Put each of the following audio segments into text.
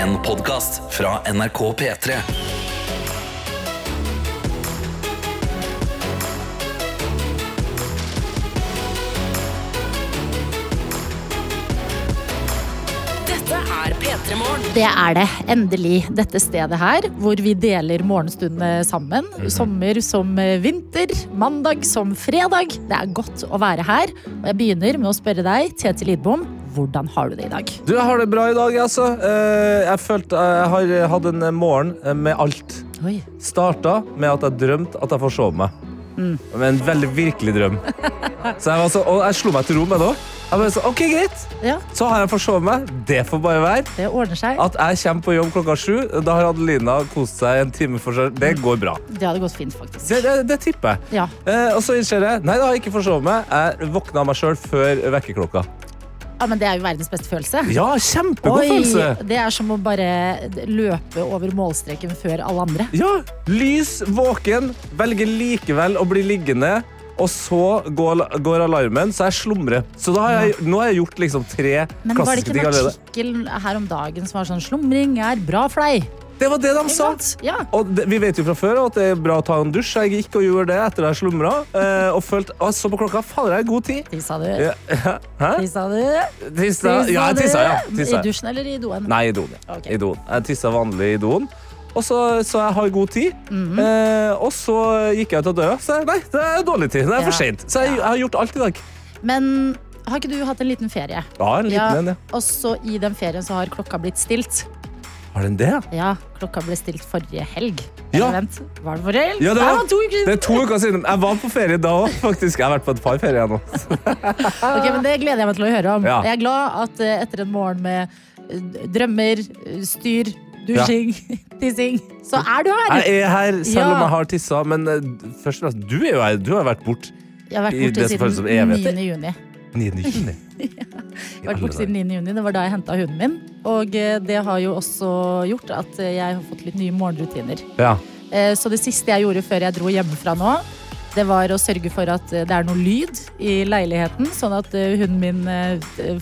En podkast fra NRK P3. Dette er P3 Morgen. Det er det. Endelig. Dette stedet her, hvor vi deler morgenstundene sammen. Sommer som vinter, mandag som fredag. Det er godt å være her. Og jeg begynner med å spørre deg, Tete Lidbom, hvordan har du det i dag? Du, jeg har det bra i dag, altså. Eh, Jeg følte jeg har hatt en morgen eh, med alt. Oi. Starta med at jeg drømte at jeg forsov meg. Med en veldig virkelig drøm. Så jeg var så, og jeg slo meg til ro med det òg. Jeg bare så, ok, greit. Ja, Så har jeg forsovet meg. Det får bare være. det ordner seg. At jeg kommer på jobb klokka sju, da har Adelina kost seg en time for seg. Det går bra. Det hadde gått fint, faktisk. Det, det, det tipper jeg. Ja. Eh, og så innser jeg Nei, da har jeg ikke forsovet meg. Jeg våkna av meg sjøl før vekkerklokka. Ja, men det er jo verdens beste følelse. Ja, kjempegod følelse. det er som å bare løpe over målstreken før alle andre. Ja, lys, våken, velger likevel å bli liggende. Og så går, går alarmen, så jeg slumrer. Så jeg, nå har jeg gjort liksom tre Men var det ikke ting en artikkel her om dagen som var sånn 'slumring er bra for deg'? Det var det de sa. Ja. Og det, vi vet jo fra før at det er bra å ta en dusj. Jeg gikk og gjorde det etter at jeg slumra. Eh, og følte, å, så på klokka Fader, jeg har god tid. Tissa du? Ja, Hæ? Tissa du? Tissa? Ja, jeg tissa, ja. I dusjen eller i doen? Nei, i doen. ja. Ok. I doen. Jeg tissa vanlig i doen. Og så, så jeg har god tid. Mhm. eh, og så gikk jeg ut av døra. Så jeg, nei, det er dårlig tid. Det er for sent. Så jeg, jeg har gjort alt i dag. Men har ikke du hatt en liten ferie? Ja, en liten en, ja. Og så i den ferien så har klokka blitt stilt. Har den det? Ja, klokka ble stilt forrige helg. Ja. Eller vent, var det forrige helg? Ja, det var- to uker Det siden. er to uker siden. Jeg var på ferie da òg, faktisk. Jeg har vært på et par ferier nå. Ok, men Det gleder jeg meg til å høre om. Ja. Jeg er glad at eh, etter en morgen med eh, drømmer, eh, styr, dusjing, tissing, så er du her! Jeg er her selv om jeg har tissa, men først og fremst, du er jo her. Du har vært borte Jeg har vært i borte det siden 9. juni. 9. juni. Jeg har vært borte siden 9. juni. Det var da jeg henta hunden min. Og eh, det har jo også gjort at eh, jeg har fått litt nye morgenrutiner. Ja. Eh, Så det siste jeg gjorde før jeg dro hjemmefra nå, det var å sørge for at det er noe lyd i leiligheten, sånn at hunden min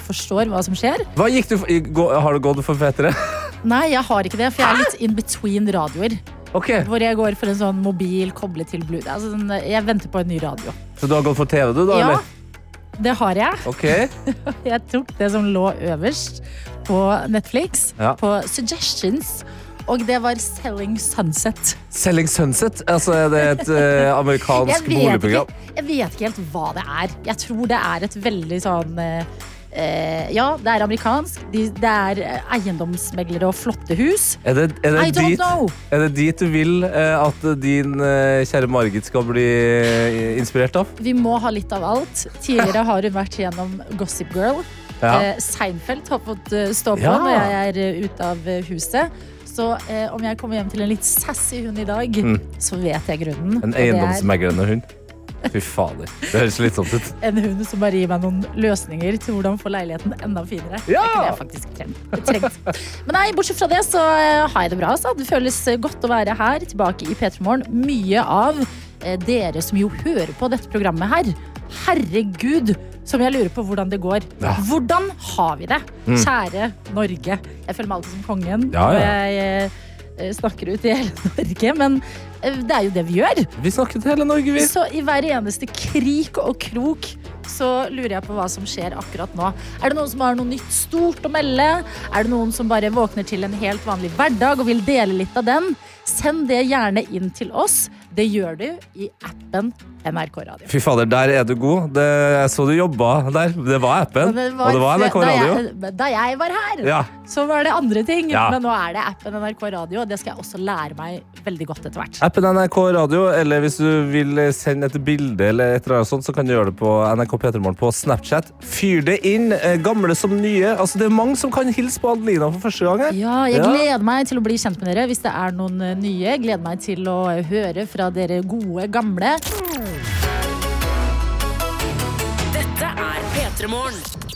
forstår hva som skjer. Hva gikk du for, Har du gått for fetere? Nei, jeg har ikke det, for jeg er litt in between radioer. Okay. Hvor jeg går for en sånn mobil koblet til Blue. Altså, sånn, jeg venter på en ny radio. Så du har gått for TV, du, da? Ja, eller? Det har jeg. Okay. Jeg tok det som lå øverst på Netflix, Ja. på Suggestions. Og det var Selling Sunset. Selling Sunset? Altså, er det et uh, amerikansk boligprogram? jeg vet ikke helt hva det er. Jeg tror det er et veldig sånn eh, eh, Ja, det er amerikansk. De, det er eh, eiendomsmeglere og flotte hus. Er det, er, I det don't dit, know. er det dit du vil eh, at din eh, kjære Margit skal bli eh, inspirert av? Vi må ha litt av alt. Tidligere har hun vært gjennom Gossip Girl. Ja. Eh, Seinfeld har fått stå på Ja. når jeg er ute av huset. Så om jeg kommer hjem til en litt sassy hund i dag, Mm. så vet jeg grunnen. En eiendomsmeglende hund? Fy fader. Det høres slitsomt ut. en hund som bare gir meg noen løsninger til hvordan få leiligheten enda finere. Ja! Det det jeg faktisk treng- trengt. Men nei, bortsett fra det så eh, har jeg det bra. Så. Det føles eh, godt å være her, tilbake i P3 Morgen. Mye av eh, dere som jo hører på dette programmet her. Herregud, som jeg lurer på hvordan det går. Ja. Mm. Hvordan har vi det, kjære Norge? Jeg føler meg alltid som kongen Ja, ja. jeg snakker ut i hele Norge, men det er jo det vi gjør. Vi snakker til hele Norge, vi. Så i hver eneste krik og krok så lurer jeg på hva som skjer akkurat nå. Er det noen som har noe nytt stort å melde? Er det noen som bare våkner til en helt vanlig hverdag og vil dele litt av den? Send det gjerne inn til oss. Det gjør du i appen NRK Radio. Fy fader, der er du god. Det, jeg så du jobba der. Det var appen. Det og det var NRK da Radio. Jeg, da jeg var her, Ja. så var det andre ting. Ja. Men nå er det appen NRK Radio, og det skal jeg også lære meg veldig godt etter hvert. Appen NRK Radio, eller hvis du vil sende et bilde, eller et eller annet sånt, så kan du gjøre det på NRK P3morgen på Snapchat. Fyr det inn, eh, gamle som nye. Altså, det er mange som kan hilse på Adelina for første gang. her. Ja, jeg Ja. gleder meg til å bli kjent med dere hvis det er noen eh, nye. Gleder meg til å høre fra dere gode, gamle. Dette er P3 Morgen.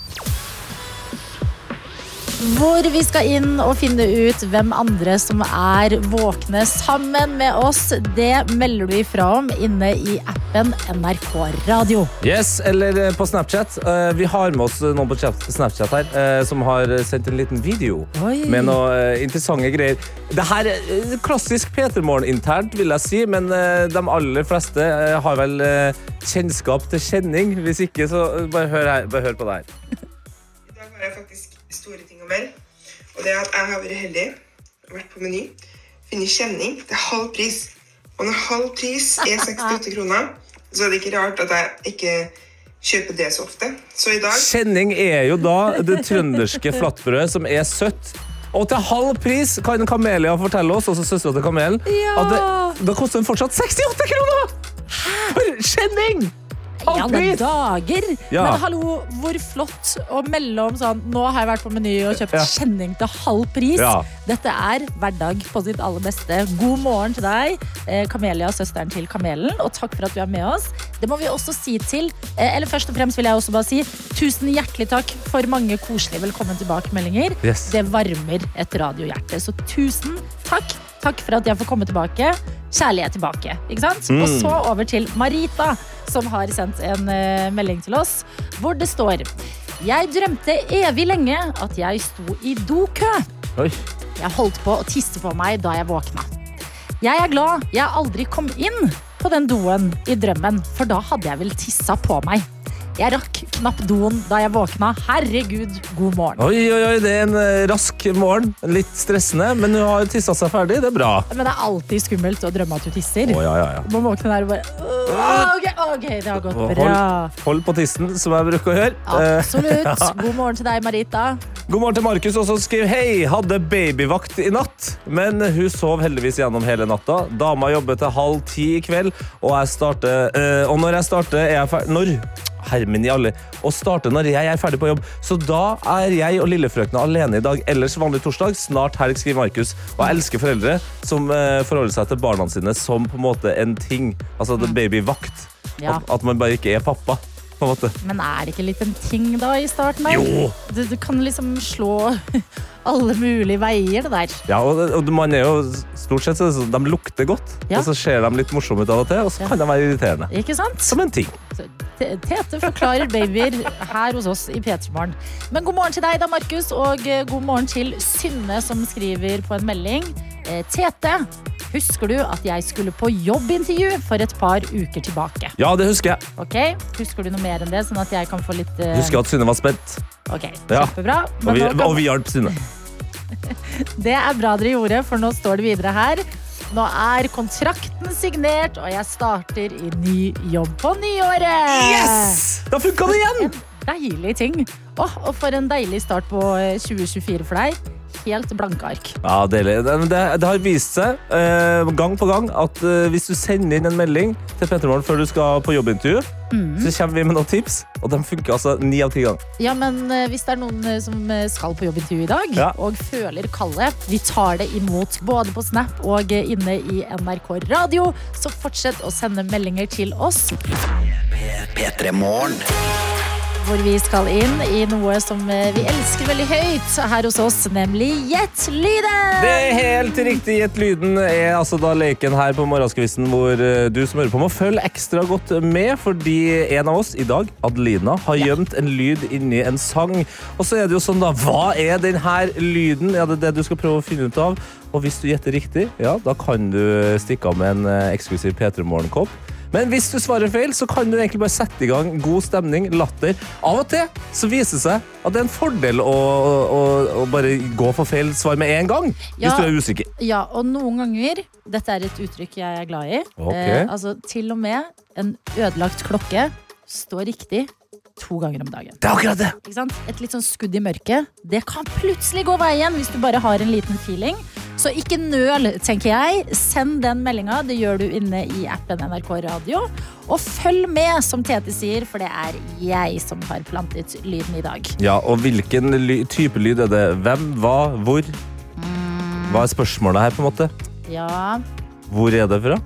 Hvor vi skal inn og finne ut hvem andre som er våkne sammen med oss. Det melder du ifra om inne i appen NRK Radio. Yes, eller eh, på Snapchat. Eh, Vi har med oss noen på Snapchat her eh, som har sendt en liten video Oi. med noen eh, interessante greier. Det her er eh, klassisk P3 Morgen-internt, vil jeg si, men eh, de aller fleste eh, har vel eh, kjennskap til kjenning. Hvis ikke, så eh, bare hør, her, bare hør på det her. Ting. Og det er at jeg har vært heldig, vært på Meny, funnet kjenning til halv pris. Og når halv pris er 68 kroner, så er det ikke rart at jeg ikke kjøper det så ofte. Så i dag Kjenning er jo da det trønderske flatbrødet som er søtt. Og til halv pris kan Kamelia fortelle oss, også søstera til Kamelen, at det, da koster den fortsatt 68 kroner! For kjenning! I alle dager! Ja. Men hallo, hvor flott å melde om sånn Nå har jeg vært på Meny og kjøpt Ja. kjenning til halv pris. Ja. Dette er hverdag på sitt aller beste. God morgen til deg, eh, Kamelia, søsteren til Kamelen, og takk for at du er med oss. Det må vi også si til eh, Eller først og fremst vil jeg også bare si tusen hjertelig takk for mange koselige velkommen tilbake-meldinger. Yes. Det varmer et radiohjerte. Så tusen takk. Takk for at jeg får komme tilbake. Kjærlighet tilbake. Ikke sant? Og så over til Marita, som har sendt en uh, melding til oss, hvor det står Jeg drømte evig lenge at jeg sto i dokø. Oi. Jeg holdt på å tisse på meg da jeg våkna. Jeg er glad jeg aldri kom inn på den doen i drømmen, for da hadde jeg vel tissa på meg. Jeg rakk knapt doen da jeg våkna. Herregud, god morgen. Oi, oi, oi, det er en eh, rask morgen. Litt stressende, men hun har tissa seg ferdig. Det er bra. Men det er alltid skummelt å drømme at du tisser. Å, ja, ja, ja. Må våkne der og bare ok, ok, det har gått bra. hold på tissen, som jeg bruker å gjøre. Eh, Absolutt. God morgen til deg, Marita. God morgen til Markus, også skriver Hei, hadde babyvakt i natt Men hun sov heldigvis gjennom hele natta Dama jobber til halv ti i kveld Og, jeg starter, øh, og når jeg starter er jeg ferdig Når? Hermen i alle Og starter når jeg er ferdig på jobb Så da er jeg og lillefrøkna alene i dag Ellers vanlig torsdag, snart helg skriver Markus Og jeg elsker foreldre som eh, forholder seg til barna sine Som på en måte en ting Altså det er babyvakt Ja. at, at man bare ikke er pappa en Men er det ikke litt en ting da i starten? Jo. Du, du kan liksom slå alle mulige veier, det der. Ja, og, og man er jo stort sett så sånn, De lukter godt, Ja. og så ser de litt morsomme ut av og til, og så kan de være irriterende. Som en ting. Tete forklarer babyer her hos oss i P3 Morgen. Men god morgen til deg da, Markus, og eh, god morgen til Synne som skriver på en melding. Eh, Tete, husker du at jeg skulle på jobbintervju for et par uker tilbake? Ja, det husker jeg. Ok, Husker du noe mer enn det, sånn at jeg kan få litt uh... Husker at Synne var spent, Ok, Ja. kjempebra. og vi, kan- vi hjalp Synne. Det er bra dere gjorde, for nå står det videre her. Nå er kontrakten signert, og jeg starter i ny jobb på nyåret! Yes! Da funka det igjen! Deilig ting. Åh, og for en deilig start på eh, 2024 for deg. Helt blanke ark. Ja, deilig. Det, det, det har vist seg eh, gang på gang at eh, hvis du sender inn en melding til Petter før du skal på jobbintervju, Mm. så kommer vi med noen tips, og de funker altså ni av ti ganger. Ja, men eh, hvis det er noen eh, som eh, skal på jobbintervju i dag, Ja. og føler kallet, vi tar det imot både på Snap og eh, inne i NRK Radio, så fortsett å sende meldinger til oss. P3 Morgen. Hvor vi skal inn i noe som eh, vi elsker veldig høyt her hos oss, nemlig Gjett lyden! Det er helt riktig. Gjett lyden er altså da leken her på morgenskvisten hvor eh, du som hører på må følge ekstra godt med, fordi en av oss i dag, Adelina, har gjemt en lyd inni en sang. Og så er det jo sånn, da. Hva er den her lyden? Ja, det er det du skal prøve å finne ut av. Og hvis du gjetter riktig, ja, da kan du stikke av med en eh, eksklusiv P3 Morgenkopp. Men hvis du svarer feil, så kan du egentlig bare sette i gang god stemning, latter. Av og til så viser det seg at det er en fordel å, å, å bare gå for feil svar med en gang. Ja. Hvis du er usikker. Ja, og noen ganger Dette er et uttrykk jeg er glad i. Okay. Eh, altså, til og med en ødelagt klokke står riktig to ganger om dagen. Det er akkurat det! Ikke sant? Et litt sånn skudd i mørket. Det kan plutselig gå veien hvis du bare har en liten feeling. Så ikke nøl, tenker jeg. Send den meldinga. Det gjør du inne i appen NRK Radio. Og følg med, som Tete sier, for det er jeg som har plantet lyden i dag. Ja, og hvilken ly type lyd er det? Hvem, hva, hvor? Hva er spørsmålet her, på en måte? Ja, Hvor er det fra?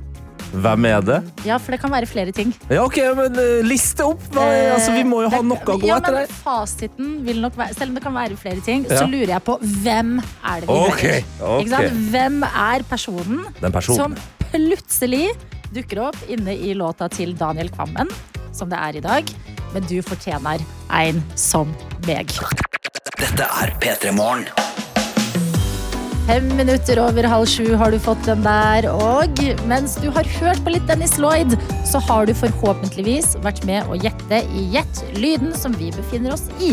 Hvem er det? Ja, for det kan være flere ting. Ja, ok, men uh, liste opp. Hva, altså, vi må jo ha det, noe å gå ja, etter men. Fasiten vil nok være Selv om det kan være flere ting, Ja. så lurer jeg på hvem er det vi okay, hører. ok. Ikke sant? Hvem er personen, Den personen. som plutselig dukker opp inne i låta til Daniel Kvammen, som det er i dag? Men du fortjener en som meg. Dette er P3 Morgen. Fem minutter over halv sju har du fått den der, og mens du har hørt på litt Dennis Lloyd, så har du forhåpentligvis vært med å gjette i Gjett lyden som vi befinner oss i.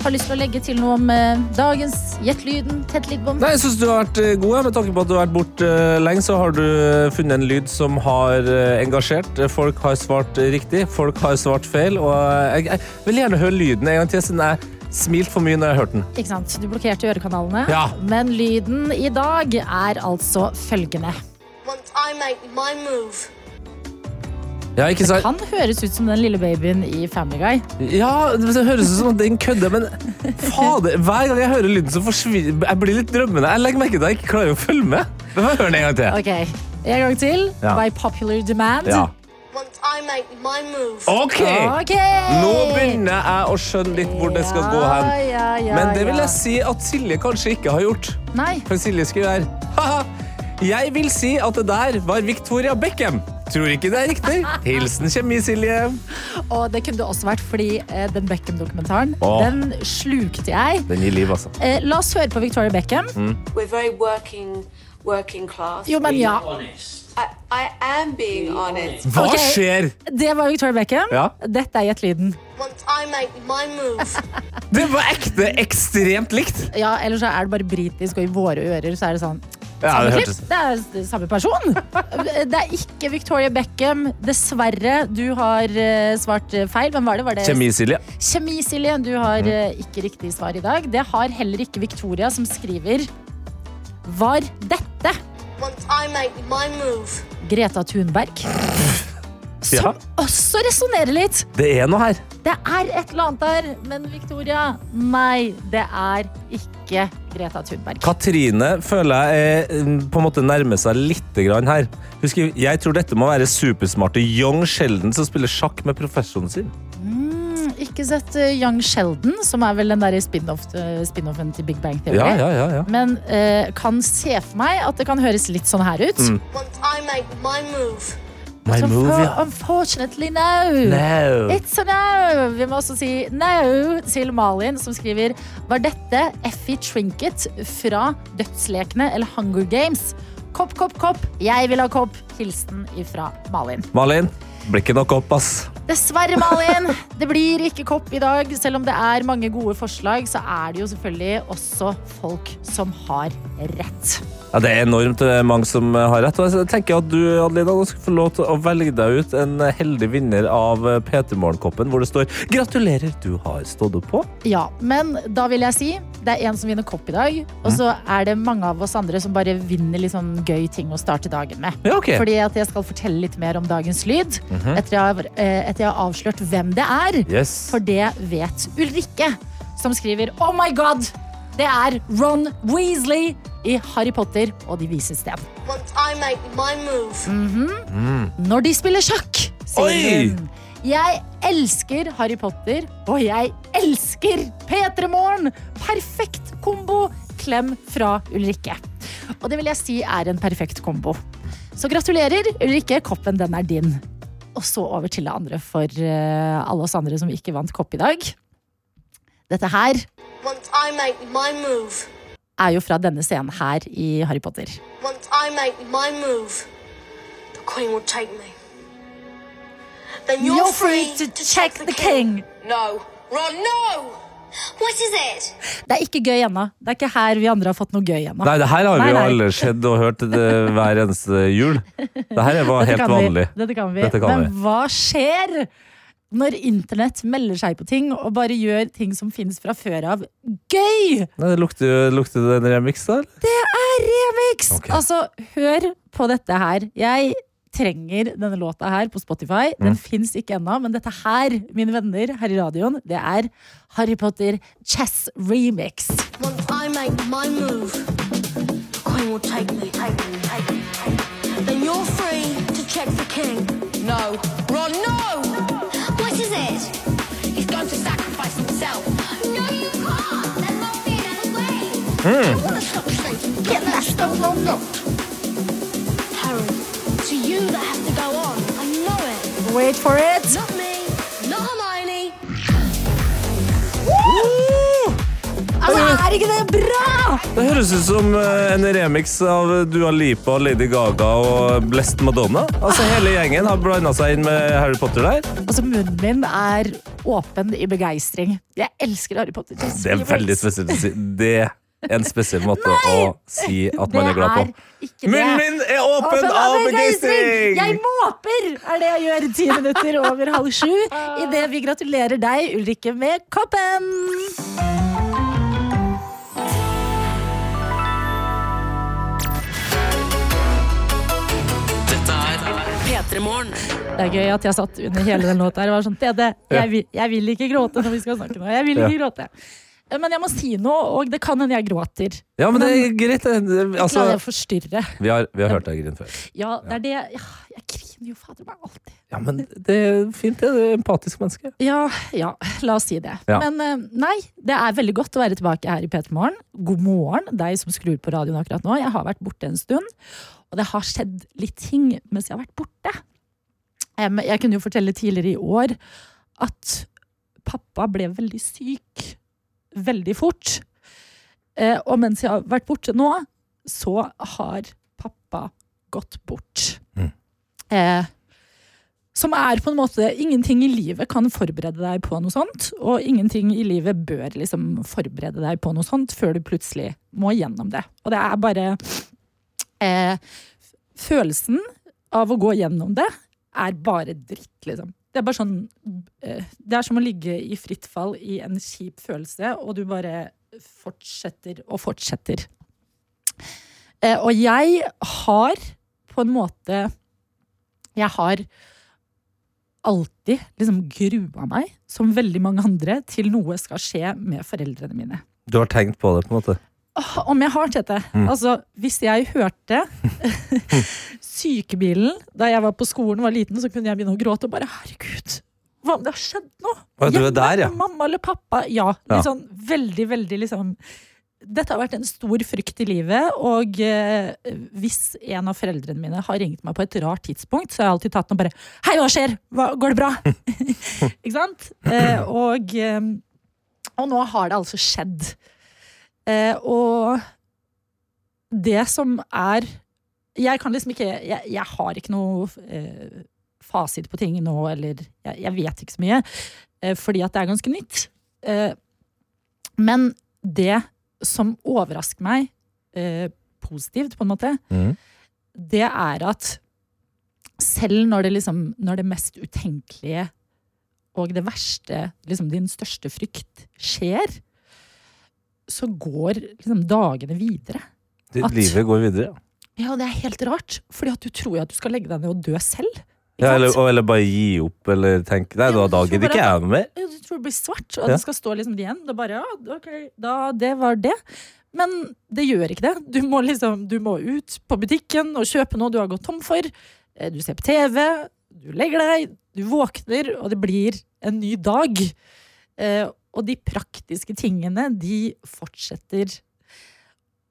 Har lyst til å legge til noe om eh, dagens Gjett lyden, Tett Lidbom? Nei, jeg synes du har vært eh, god. Med tanke på at du har vært borte eh, lenge, så har du funnet en lyd som har engasjert. Folk har svart riktig, folk har svart feil. Og jeg, jeg vil gjerne høre lyden en gang til, siden jeg smilte for mye når jeg hørte den. Ikke sant? Du blokkerte ørekanalene. Ja. Men lyden i dag er altså følgende. Move, Ja, ikke sant? Kan høres ut som den lille babyen i Family Guy. Ja, det høres ut som at den kødder, men fader, hver gang jeg hører lyden, så forsvinner Jeg blir litt drømmende. Jeg legger merke til at jeg ikke klarer å følge med. Vi får høre den en gang til. Ok, En gang til. Ja. By popular demand. Ja. Move, OK! Nå begynner jeg å skjønne litt hvor det skal gå hen. Ja, ja, ja, Men det vil jeg si at Silje kanskje ikke har gjort. Nei. For Silje skriver her jeg vil si at det der var Victoria Beckham. Tror ikke det er riktig. Hilsen Kjemi-Silje. Og det kunne det også vært fordi eh, den Beckham-dokumentaren Den slukte jeg. Den gir liv, altså. Eh, la oss høre på Victoria Beckham. We're very working, class. Jo, men ja. I, I am being honest. Hva Ok. skjer? Det var Victoria Beckham. Ja. Dette er Gjett lyden. once I make my move, Det var ekte ekstremt likt. Ja, eller så er det bare britisk, og i våre ører så er det sånn Ja, det klipp. hørtes Det er samme person. Det er ikke Victoria Beckham. Dessverre, du har eh, svart eh, feil. Hvem var det? Var det Kjemi-Silje. Kjemi-Silje, du har eh, ikke riktig svar i dag. Det har heller ikke Victoria, som skriver Var dette Greta Thunberg? Som Ja. også resonnerer litt. Det er noe her. Det er et eller annet der, men Victoria, nei, det er ikke Greta Thunberg. Katrine føler jeg er, mm, på en måte nærmer seg litt grann her. Husk, jeg tror dette må være supersmarte Young Sheldon som spiller sjakk med professoren sin. Ikke sett eh, Young Sheldon, som er vel den der spin-off, eh, spin-offen til Big Bang Theory. Ja, ja, ja, ja. Men uh, kan se for meg at det kan høres litt sånn her ut. Mm. My move, ja. Unfortunately no. No. It's a no. Vi må også si no til Malin, som skriver Var dette Effie Trinket fra Dødslekene eller Hunger Games? Kopp, kopp, kopp. Jeg vil ha kopp. Hilsen ifra Malin. Malin, blir ikke nok opp, ass. Dessverre, Malin. Det blir ikke kopp i dag. Selv om det er mange gode forslag, så er det jo selvfølgelig også folk som har rett. Ja, det er enormt eh, mange som eh, har rett. Og jeg tenker at du Adelina, nå skal få lov til å velge deg ut en eh, heldig vinner av P3 Morgenkoppen, hvor det står 'Gratulerer, du har stått opp på'. Ja, men da vil jeg si det er en som vinner kopp i dag, og så er det mange av oss andre som bare vinner litt sånn gøy ting å starte dagen med. Ja, okay. Fordi at jeg skal fortelle litt mer om dagens lyd etter, jeg har, etter jeg har avslørt hvem det er. Yes. For det vet Ulrikke, som skriver Oh my god! Det er Ron Weasley i Harry Potter og De vises sted. make my move, Når de spiller sjakk, sier Oi! hun. Jeg elsker Harry Potter, og jeg elsker P3 Morgen! Perfekt kombo! Klem fra Ulrikke. Og det vil jeg si er en perfekt kombo. Så gratulerer, Ulrikke. Koppen, den er din. Og så over til det andre for eh, alle oss andre som ikke vant kopp i dag. Dette her once I make my move, er jo fra denne scenen her i Harry Potter. once I make my move, the queen will take me. Then you're, free, to, check the king. No. Ron, no! What is it? Det er ikke gøy ennå. Det er ikke her vi andre har fått noe gøy ennå. Nei, det her har vi jo alle sett og hørt det, hver eneste jul. Det her var helt vi. vanlig. Dette kan vi. Dette kan Men vi. hva skjer når internett melder seg på ting og bare gjør ting som finnes fra før av, gøy? Nei, det lukter, lukter det en remix, da? eller? Det er remix! Ok. Altså, hør på dette her. Jeg trenger denne låta her på Spotify. Den Mm. fins ikke ennå, men dette her, mine venner her i radioen, det er Harry Potter Chess Remix. Once I make my move, the queen will take me, take me, take me, take me. Then you're free to check to sacrifice himself. No, hmm. you can't. Hmm. I want to stop. Get that note. You that to go on. I know it. Wait for it. Not me. Not Hermione. Woo! Altså, er ikke det bra? Det høres ut som eh, en remix av Dua Lipa, Lady Gaga og Blest Madonna. Altså Hele gjengen har blanda seg inn med Harry Potter der. Altså, munnen min er åpen i begeistring. Jeg elsker Harry Potter. Det er veldig spesielt å si. Det er en spesiell måte å si at man er glad på. Det er ikke det. Munnen min er åpen Åpen av begeistring! Jeg måper, er det jeg gjør ti minutter over halv sju. Idet vi gratulerer deg, Ulrikke, med koppen. P3 Morgen. Det er gøy at jeg satt under hele den låta her og var sånn Tede, jeg, vil- jeg vil ikke gråte når vi skal snakke nå. Jeg vil ikke gråte. Men jeg må si noe, og det kan hende jeg gråter. Ja, men det er greit. Ikke Altså, jeg forstyrre. vi, har, vi har hørt deg grine før. Ja, det er det ja, Jeg griner jo fader meg alltid. Ja, men det er fint, det. Er empatisk menneske. Ja, ja, la oss si det. Ja. Men eh, nei, det er veldig godt å være tilbake her i P3 Morgen. God morgen, deg som skrur på radioen akkurat nå. Jeg har vært borte en stund, og det har skjedd litt ting mens jeg har vært borte. Em, Jeg kunne jo fortelle tidligere i år at pappa ble veldig syk veldig fort. Eh, Og mens jeg har vært borte nå, så har pappa gått bort. Mm. Eh, som er på en måte Ingenting i livet kan forberede deg på noe sånt, og ingenting i livet bør liksom forberede deg på noe sånt før du plutselig må gjennom det. Og det er bare eh, Følelsen av å gå gjennom det er bare dritt, liksom. Det er bare sånn eh, Det er som å ligge i fritt fall i en kjip følelse, og du bare fortsetter og fortsetter. Eh, og jeg har på en måte Jeg har alltid liksom grua meg, som veldig mange andre, til noe skal skje med foreldrene mine. Du har tenkt på det, på en måte. Om jeg har, Tete. Altså, hvis jeg hørte sykebilen da jeg var på skolen var liten, så kunne jeg begynne å gråte og bare herregud, hva om det har skjedd noe? Å, du er der, ja. Mamma eller pappa? Ja. Ja. Litt sånn veldig, veldig liksom dette har vært en stor frykt i livet, og eh, hvis en av foreldrene mine har ringt meg på et rart tidspunkt, så har jeg alltid tatt den og bare Hei, hva skjer? Hva, går det bra? Ikke sant? Eh, og, eh, og nå har det altså skjedd. Eh, og det som er Jeg kan liksom ikke Jeg, jeg har ikke noe eh, fasit på ting nå, eller jeg, jeg vet ikke så mye, eh, fordi at det er ganske nytt. Eh, men det som overrasker meg eh, positivt, på en måte, mm. det er at selv når det liksom Når det mest utenkelige og det verste, liksom din største frykt, skjer, så går liksom dagene videre. Det- At- Livet går videre. ja. Ja, det er helt rart, fordi at du tror jo at du skal legge deg ned og dø selv. Ja, eller, eller bare gi opp, eller tenke Nei, Ja, da, da gidder ikke jeg noe mer. Du tror det blir svart, og Ja. det skal stå liksom igjen. Det bare, ja, ok, da, det var det. Men det gjør ikke det. Du må liksom, du må ut på butikken og kjøpe noe du har gått tom for. Eh, Du ser på TV, du legger deg, du våkner, og det blir en ny dag. Og de praktiske tingene, de fortsetter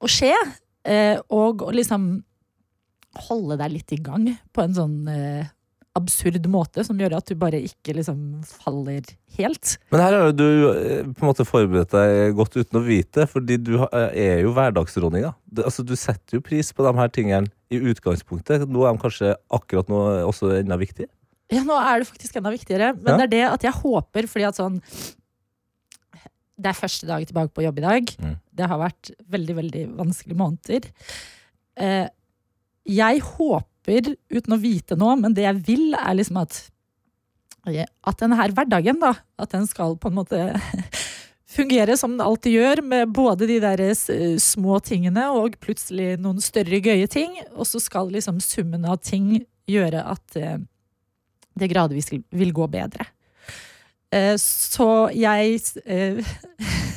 å skje. Eh, Og å liksom holde deg litt i gang på en sånn eh, absurd måte som gjør at du bare ikke liksom faller helt. Men her har du eh, på en måte forberedt deg godt uten å vite, fordi du er jo hverdagsdronninga. Altså, du setter jo pris på de her tingene i utgangspunktet. Nå er de kanskje akkurat nå også enda viktige. Ja, nå er det faktisk enda viktigere, men Ja. det er det at jeg håper, fordi at sånn Det er første dag tilbake på jobb i dag. Mm. Det har vært veldig, veldig vanskelige måneder. Eh, jeg håper, uten å vite noe, men det jeg vil, er liksom at at denne her hverdagen, da, at den skal på en måte fungere som den alltid gjør, med både de der eh, små tingene og plutselig noen større gøye ting. Og så skal liksom summen av ting gjøre at eh, det gradvis vil gå bedre. Eh, så jeg uh,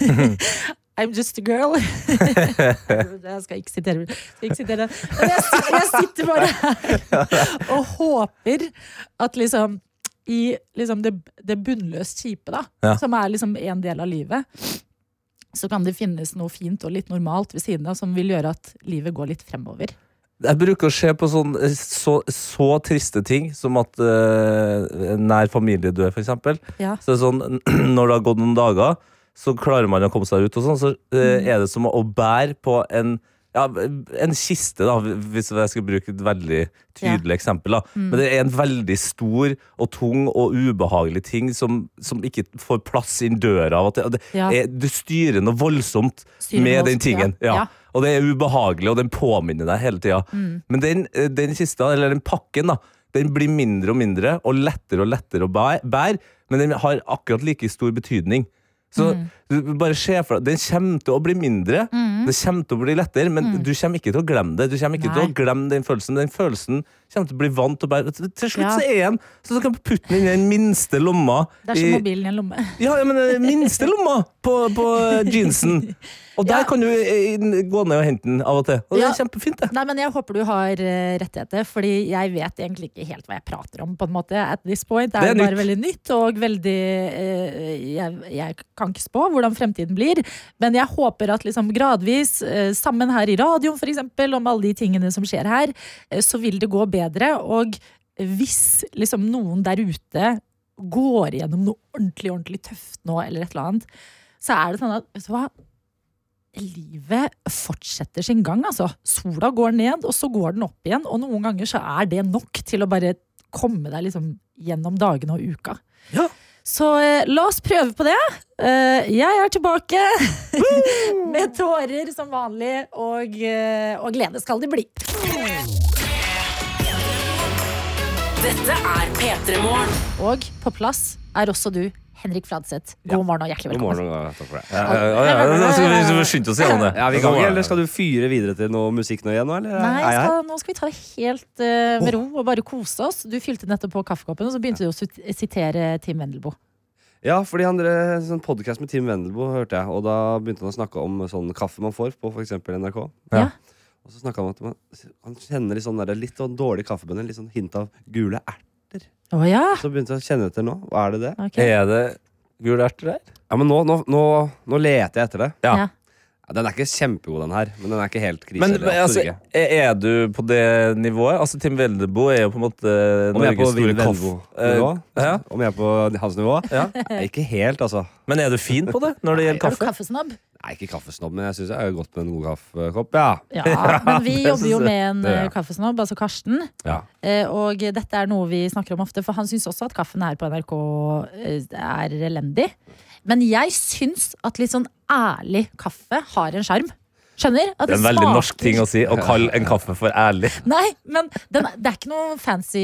I'm just a girl. jeg skal ikke sitere, skal ikke sitere. Men jeg, jeg sitter bare her og håper at liksom i liksom det, det bunnløst kjipe, da, Ja. som er liksom en del av livet, så kan det finnes noe fint og litt normalt ved siden av som vil gjøre at livet går litt fremover. Jeg bruker å se på sånn, eh, så, så triste ting som at uh, nær familie dør, eksempel. Ja. Så det er sånn, når det har gått noen dager, så klarer man å komme seg ut, og sånn, så uh, er det som å bære på en ja, en kiste, da, hvis jeg skal bruke et veldig tydelig eksempel. Da. Mm. Men det er en veldig stor og tung og ubehagelig ting som, som ikke får plass inn døra. Av det, det Ja. er, du styrer noe voldsomt Styrer med voldsomt, den tingen. ja. Ja. Ja. Og det er ubehagelig, og den påminner deg hele tida. Mm. Men den, den kista, eller den pakken, da, den blir mindre og mindre, og lettere og lettere å bære, men den har akkurat like stor betydning. Så Mm. du bare se for deg, Den kommer til å bli mindre, det kommer til å bli lettere, men du kommer ikke til å glemme det. Du kommer ikke til Mm. Å glemme den følelsen. Den følelsen kommer til å bli vant til å bære. Til slutt Ja. så er han så kan putte den inn i den minste lomma. Det er som mobilen i en lomme. ja, ja, men den minste lomma på, på jeansen. Og der Ja. kan du eh, gå ned og hente den av og til. Og det er kjempefint, det. Nei, men Jeg håper du har uh, rettigheter, Fordi jeg vet egentlig ikke helt hva jeg prater om. på en måte At this point Det Det er, er bare nytt. veldig nytt, og veldig eh, jeg, jeg kan ikke spå hvordan fremtiden blir. Men jeg håper at liksom gradvis, eh, sammen her i radioen eksempel, om alle de tingene som skjer her, eh, så vil det gå bedre. Og hvis liksom noen der ute går gjennom noe ordentlig, ordentlig tøft nå, eller et eller annet, så er det sånn at vet du hva? livet fortsetter sin gang, altså. Sola går ned, og så går den opp igjen. Og noen ganger så er det nok til å bare komme deg liksom gjennom dagene og uka. Ja. Så eh, la oss prøve på det. Eh, jeg er tilbake med tårer som vanlig, og, eh, og glede skal det bli. Dette er P3 Morgen. Og på plass er også du, Henrik Fladseth. God morgen og hjertelig God velkommen. morgen og takk for det. Ja, ja, ja, ja, ja, så vi- så vi oss gjennom det. Ja, vi i gang, eller skal du fyre videre til noe musikk nå igjen? nå, Eller? Nei, er jeg her? skal, nå skal vi ta det helt eh, med ro og bare kose oss. Du fylte nettopp på kaffekoppen, og så begynte du å sitere Tim Wendelboe. Ja, fordi han drev en sånn podkast med Tim Wendelboe, hørte jeg. Og da begynte han å snakke om sånn kaffe man får på f.eks. NRK. Ja. Og så snakka han om at man, han kjenner litt sånn der, litt sånn dårlig kaffebønner. Litt sånn hint av gule erter. Å ja. Så begynte jeg å kjenne etter nå. Hva er det det? ok. Er det gule erter der? Ja, men nå, nå, nå, nå leter jeg etter det. Ja. Ja. Den er ikke kjempegod, den her. Men den er ikke helt krise. Men eller men, altså, absolutt ikke. er er du på det nivået? Altså, Tim Veldebo er jo på en måte Om jeg er på Norges store Will kaffe... Velvo-nivå? Eh, ja. Om jeg er på hans nivå? Ja. Ikke helt, altså. Men er du fin på det når det gjelder Er du kaffe? kaffesnobb? Nei, ikke kaffesnobb, men jeg syns jeg har godt med en god kaffekopp. Ja. Ja, men vi jobber jo med en gjør eh, kaffesnobb, altså Karsten. Ja. Eh, Og dette er noe vi snakker om ofte, for han syns også at kaffen her på NRK eh, er elendig. Men jeg syns at litt sånn ærlig kaffe har en sjarm. Skjønner? At Det er en veldig norsk ting å si, å kalle en kaffe for ærlig. Nei, men den, det er ikke noe fancy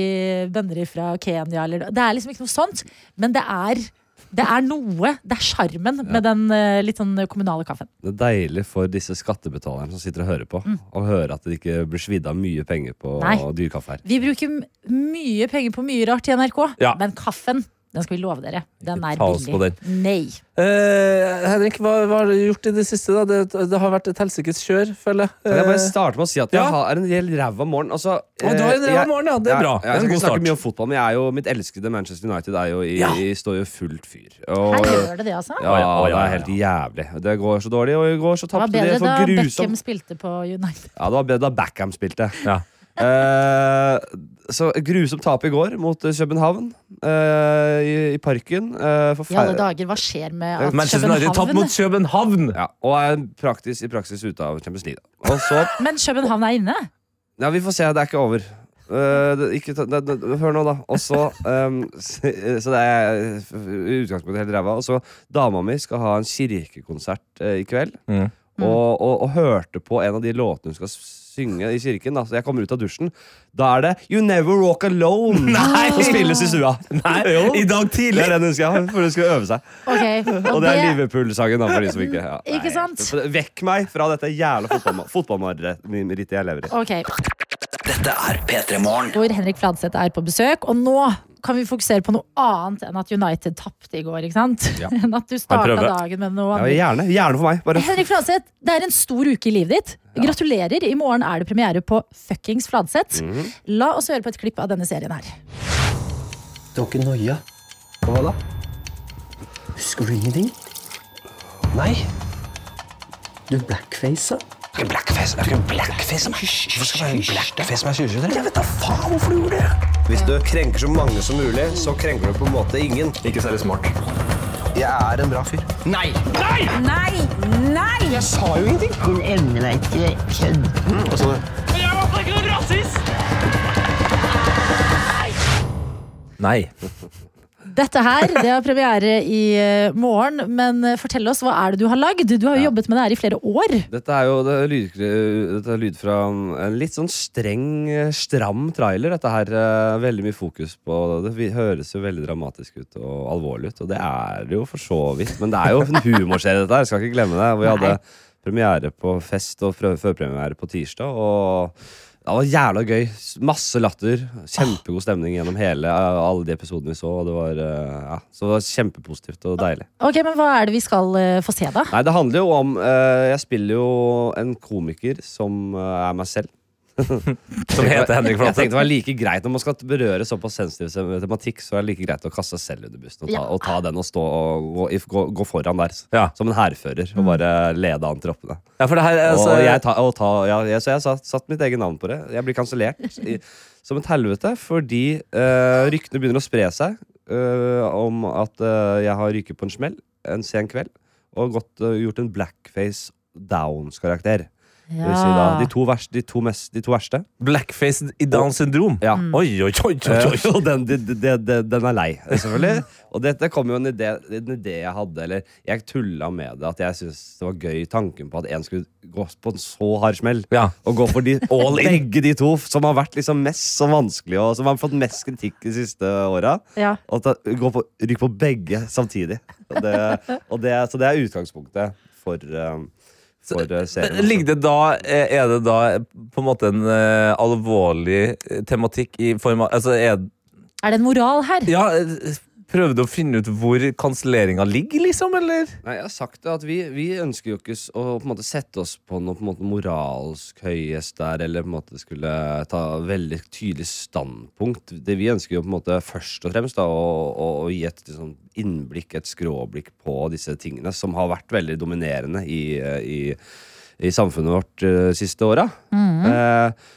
bønner fra Kenya. Eller, det er liksom ikke noe sånt. Men det er, det er noe. Det er sjarmen med den eh, litt sånn kommunale kaffen. Det er deilig for disse skattebetalerne som sitter og hører på, å høre at det ikke blir svidd av mye penger på Mm. Nei. dyr kaffe her. Vi bruker m- mye penger på mye rart i NRK, Ja. men kaffen den skal vi love dere. Den er billig. Den. Nei. Eh, Henrik, hva, hva har du gjort i det siste? da? Det, det har vært et helsikes kjør, føler jeg. Kan jeg bare Eh, starte med å si at ja. jeg har en del ræva morgen? Altså, Å, du har en eh, ræva jeg- morgen, ja. Det er bra. Ja, jeg, jeg, jeg snakke mye om fotball, men jeg er jo, mitt elskede Manchester United er jo i, Ja. i, står jo fullt fyr. Og, Her gjør det det, altså. ja, ja, ja, det er helt jævlig. Det går så dårlig, og i går så Det var bedre for da. Beckham spilte på United. Ja, det var bedre da Backham spilte. Ja. Eh, så grusomt tap i går mot eh, København Uh, i, i parken. Eh, I alle dager, hva skjer med at Manchester United tapt mot København! ja, og er praktisk, i praksis ute av Champions League. Og så Men København er inne? Ja, vi får se. Det er ikke over. Uh, det, ikke, ta- det, det, hør nå, da. Og så ehm, så, så det er i utgangspunktet helt ræva. Og så dama mi skal ha en kirkekonsert i kveld. Mm. Og, og, og hørte på en av de låtene hun skal synge i kirken. Da. Så jeg kommer ut av dusjen. Da er det You Never Walk Alone Nei! som spilles i stua. Nei, Jo. i dag Det tidlig! er den skal ha, for hun skal øve seg. Ok, Og det er Liverpool-sangen, da, for de som ikke ja. Ikke sant? Vekk meg fra dette jævla fotballma- fotballmarerittet jeg lever i. Ok, Dette er P3 Morgen. hvor Henrik Fladseth er på besøk. Og nå kan vi fokusere på noe annet enn at United tapte i går. ikke sant? Ja. Enn at du starta dagen med noe Ja, annet. gjerne, gjerne for meg. Bare Henrik Fladseth, det er en stor uke i livet ditt. Gratulerer. I morgen er det premiere på Fuckings Fladseth. Mhm. La oss høre på et klipp av denne serien her. Du har ikke noia? Hva da? Husker du ingenting? Nei? Du blackfacer. Blackface? Det er ikke blackface. Hvorfor skal jeg være blackface med 2023? Jeg vet da faen hvorfor du gjorde det. Hvis du krenker så mange som mulig, så krenker du på en måte ingen. Ikke særlig smart. Jeg er en bra fyr. Nei! Nei! Nei! Nei! Jeg sa jo ingenting. Hun evne er ikke kødd. Hva sa du? Nei. Dette her det har premiere i eh, morgen, men eh, fortell oss, hva er det du har lagd? Du har jo jobbet med det her i flere år. Dette er jo det er lyd, dette er lyd fra en litt sånn streng, eh, stram trailer. Dette her er Veldig mye fokus på Det høres jo veldig dramatisk ut og alvorlig ut, og det er det jo for så vidt. Men det er jo en humorserie, dette her. Skal ikke glemme det. Vi hadde premiere på fest og førpremiere på tirsdag. Og det var jævla gøy. Masse latter. Kjempegod stemning gjennom hele alle de episodene vi så. Og det var, eh, ja, så det var kjempepositivt og deilig. Ok, men Hva er det vi skal eh, få se, da? Nei, det handler jo om eh, Jeg spiller jo en komiker som eh, er meg selv. Som heter Henrik Jeg tenkte det var like greit Når man skal berøre såpass sensitiv tematikk, så er det like greit å kaste seg selv under bussen og ta, Ja. og ta den og stå og gå, if- gå, gå foran der. Ja. Som en hærfører og bare lede an troppene. Ja, for det her er altså og jeg ta, og ta, ja, jeg, så jeg satt, satt mitt eget navn på det. Jeg blir kansellert som et helvete fordi uh, ryktene begynner å spre seg eh, om at eh, jeg har ryket på en smell en sen kveld og gått, gjort en blackface Downs-karakter. Det vil si da, de, to verste, de, to mest, de to verste. blackface i Downs syndrom. Ja. Oi, oi, oi, oi, Eh, oi. den, de, de, de, de, den er lei, selvfølgelig. Og dette kom jo en idé, en idé jeg hadde. Eller jeg tulla med det. At jeg syntes det var gøy tanken på at en skulle gå på en så hard smell. Ja. Og gå for de, begge de to som har vært liksom mest så vanskelig, og som har fått mest kritikk de siste åra. Ja. Og ta, gå på, rykke på begge samtidig. Og det, og det, så det er utgangspunktet for, um, for uh, serien. Ligger det da, eh, er det da på en måte en uh, alvorlig eh, tematikk i form av altså er, Er det en moral her? Ja, eh, Prøver du å finne ut hvor kanselleringa ligger, liksom? Eller? Nei, jeg har sagt det at vi, vi ønsker jo ikke å på en måte sette oss på noe på en måte moralsk høyest der, eller på en måte skulle ta veldig tydelig standpunkt. Det Vi ønsker jo på en måte først og fremst da, å, å, å gi et liksom, innblikk, et skråblikk på disse tingene, som har vært veldig dominerende i, eh, i, i samfunnet vårt uh, siste åra. Eh, eh,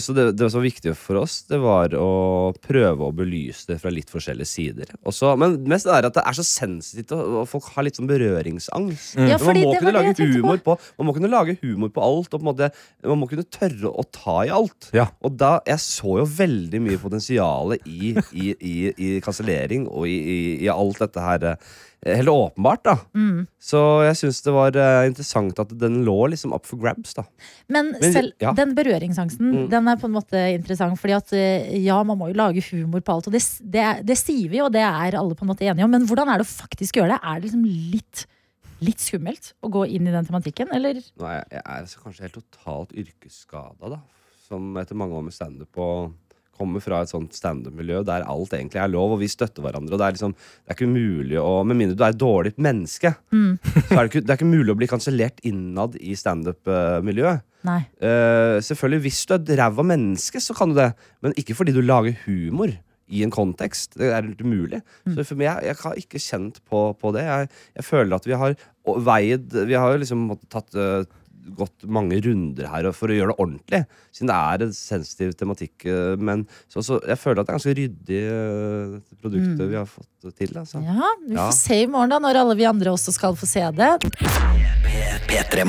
så det, det som var viktig for oss, det var å prøve å belyse det fra litt forskjellige sider. Også, men mest det er at det er så sensitivt, og, folk har litt sånn berøringsangst. Ja, man må kunne lage humor på. Man må kunne lage humor på alt, og på en måte, man må kunne tørre å ta i alt. Ja. Og da, jeg så jo veldig mye potensial i, i, i, i kansellering og i, i, i alt dette her. Helt åpenbart, da. Mm. Så jeg syns det var uh, interessant at den lå liksom up for grabs, da. Men Men- selv ja. den berøringsangsten Mm. Den er på en måte interessant. Fordi at eh, ja, man må jo lage humor på alt. Og det, det, det sier vi, og det er alle på en måte enige om. Men hvordan er det å faktisk gjøre det? Er det liksom litt, litt skummelt å gå inn i den tematikken, eller? Er jeg, jeg er altså kanskje helt totalt yrkesskada, da. Som etter mange år med standup og kommer fra et sånt standup-miljø der alt egentlig er lov, og vi støtter hverandre. Og det er liksom, det er ikke mulig å Med mindre du er et dårlig menneske, så er det ikke, det er ikke mulig å bli kansellert innad i standup-miljøet. Eh, selvfølgelig, hvis du er et ræva menneske, så kan du det. Men ikke fordi du lager humor i en kontekst. Det er helt umulig. Så for meg, jeg, jeg har ikke kjent på, på det. Jeg, jeg føler at vi har veid Vi har liksom tatt eh, gått mange runder her for å gjøre det ordentlig. Siden det er en sensitiv tematikk. eh, Men så, så jeg føler at det er ganske ryddig, eh, dette produktet vi har fått til. Altså. Ja, vi Ja. får se i morgen, da, når alle vi andre også skal få se det. P3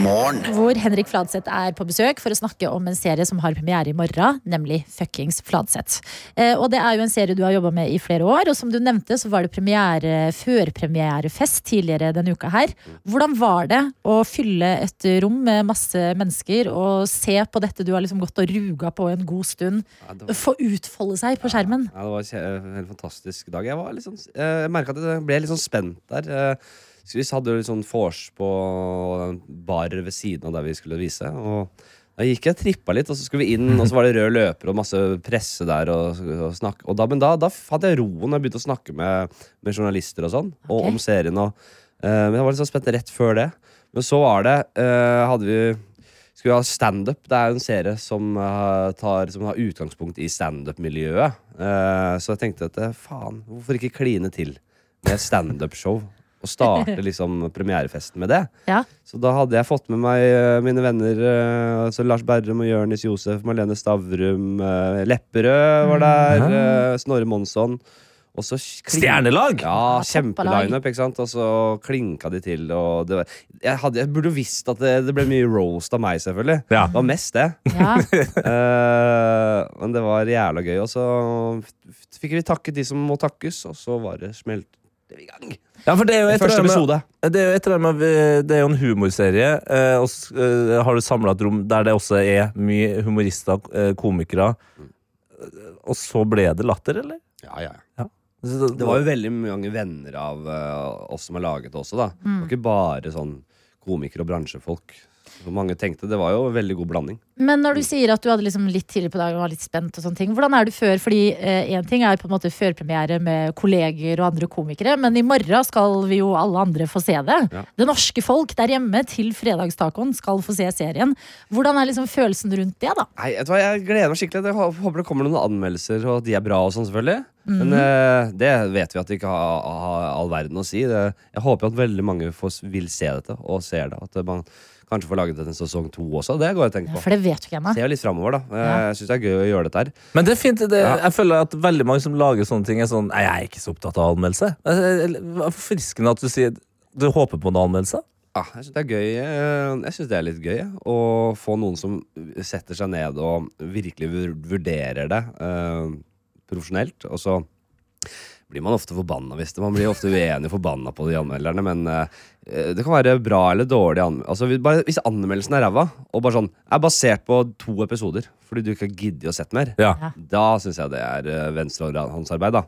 Hvor Henrik Fladseth er på besøk for å snakke om en serie som har premiere i morgen, nemlig Fuckings Fladseth. Eh, og det er jo en serie du har jobba med i flere år, og som du nevnte, så var det premiere, førpremierefest tidligere denne uka her. Hvordan var det å fylle et rom med masse mennesker og se på dette du har liksom gått og ruga på en god stund, Ja, var- få utfolde seg på skjermen? Ja, det var en helt fantastisk dag. Jeg, var sånn, eh, jeg merka at jeg ble litt sånn spent der. Eh, vi hadde jo litt sånn vors på en bar ved siden av der vi skulle vise. Og da gikk jeg og trippa litt, og så skulle vi inn, og så var det rød løper og masse presse der. Og, og snakke. Og da, men da, da hadde jeg roen og begynte å snakke med, med journalister og sånn, og om serien. Og, uh, men jeg var litt sånn spent rett før det. Men så var det uh, hadde vi skulle vi ha standup. Det er jo en serie som, uh, tar, som har utgangspunkt i standup-miljøet. Uh, så jeg tenkte at faen, hvorfor ikke kline til med standup-show? Og starte liksom premierefesten med det. Ja. Så da hadde jeg fått med meg mine venner altså Lars Berrum og Jørnis Josef, Marlene Stavrum, Lepperød var der, Mm. eh, Snorre Monsson. Og så kling- Stjernelag! Ja, kjempelineup, ikke sant? Og så klinka de til, og det var Jeg, hadde, jeg burde visst at det, det ble mye roast av meg, selvfølgelig. Ja. Det var mest det. Ja. uh, men det var jævla gøy. Og så fikk vi takket de som må takkes, og så var det smelt vi i gang. Ja, for det er jo etter Første med- episode. Det er jo etter det med Det er jo en humorserie, eh, og eh, har du samla et rom der det også er mye humorister, eh, komikere. Eh, Og så ble det latter, eller? Ja, ja, Ja. Det var jo veldig mange venner av uh, oss som har laget det også, da. Det var ikke bare sånn komikere og bransjefolk. Mange tenkte Det var jo en veldig god blanding. Men når du sier at du hadde liksom litt tidlig på dagen og var litt spent, og sånne ting, hvordan er du før? Fordi én ting er på en måte førpremiere med kolleger og andre komikere, men i morgen skal vi jo alle andre få se det. Ja. Det norske folk der hjemme til fredagstacoen skal få se serien. Hvordan er liksom følelsen rundt det, da? Nei, vet du hva, Jeg gleder meg skikkelig. Jeg håper det kommer noen anmeldelser, og at de er bra. og sånn selvfølgelig Men eh, det vet vi at det ikke har, har all verden å si. Det, jeg håper at veldig mange får, vil se dette, og ser det. At man kanskje få laget en sesong to også. Det går jeg og tenker på. For det vet du ikke ennå. Ser litt framover, da. Jeg syns det er gøy å gjøre dette her. Men det er fint. Det, Jeg føler at veldig mange som lager sånne ting, er sånn Nei, jeg er ikke så opptatt av anmeldelse. Er Forfriskende at du sier du håper på en anmeldelse. Ja, jeg syns det er gøy eh, Jeg synes det er litt gøy Å få noen som setter seg ned og virkelig vurderer det eh, profesjonelt. Og så blir man ofte forbanna hvis det Man blir ofte uenig og forbanna på de anmelderne, men uh, det kan være bra eller dårlig anmeldelse. Altså, hvis- bare, hvis anmeldelsen er ræva, og bare sånn er basert på to episoder fordi du ikke har giddet å sett mer, Ja. Da syns jeg det er uh, venstrehåndsarbeid, da.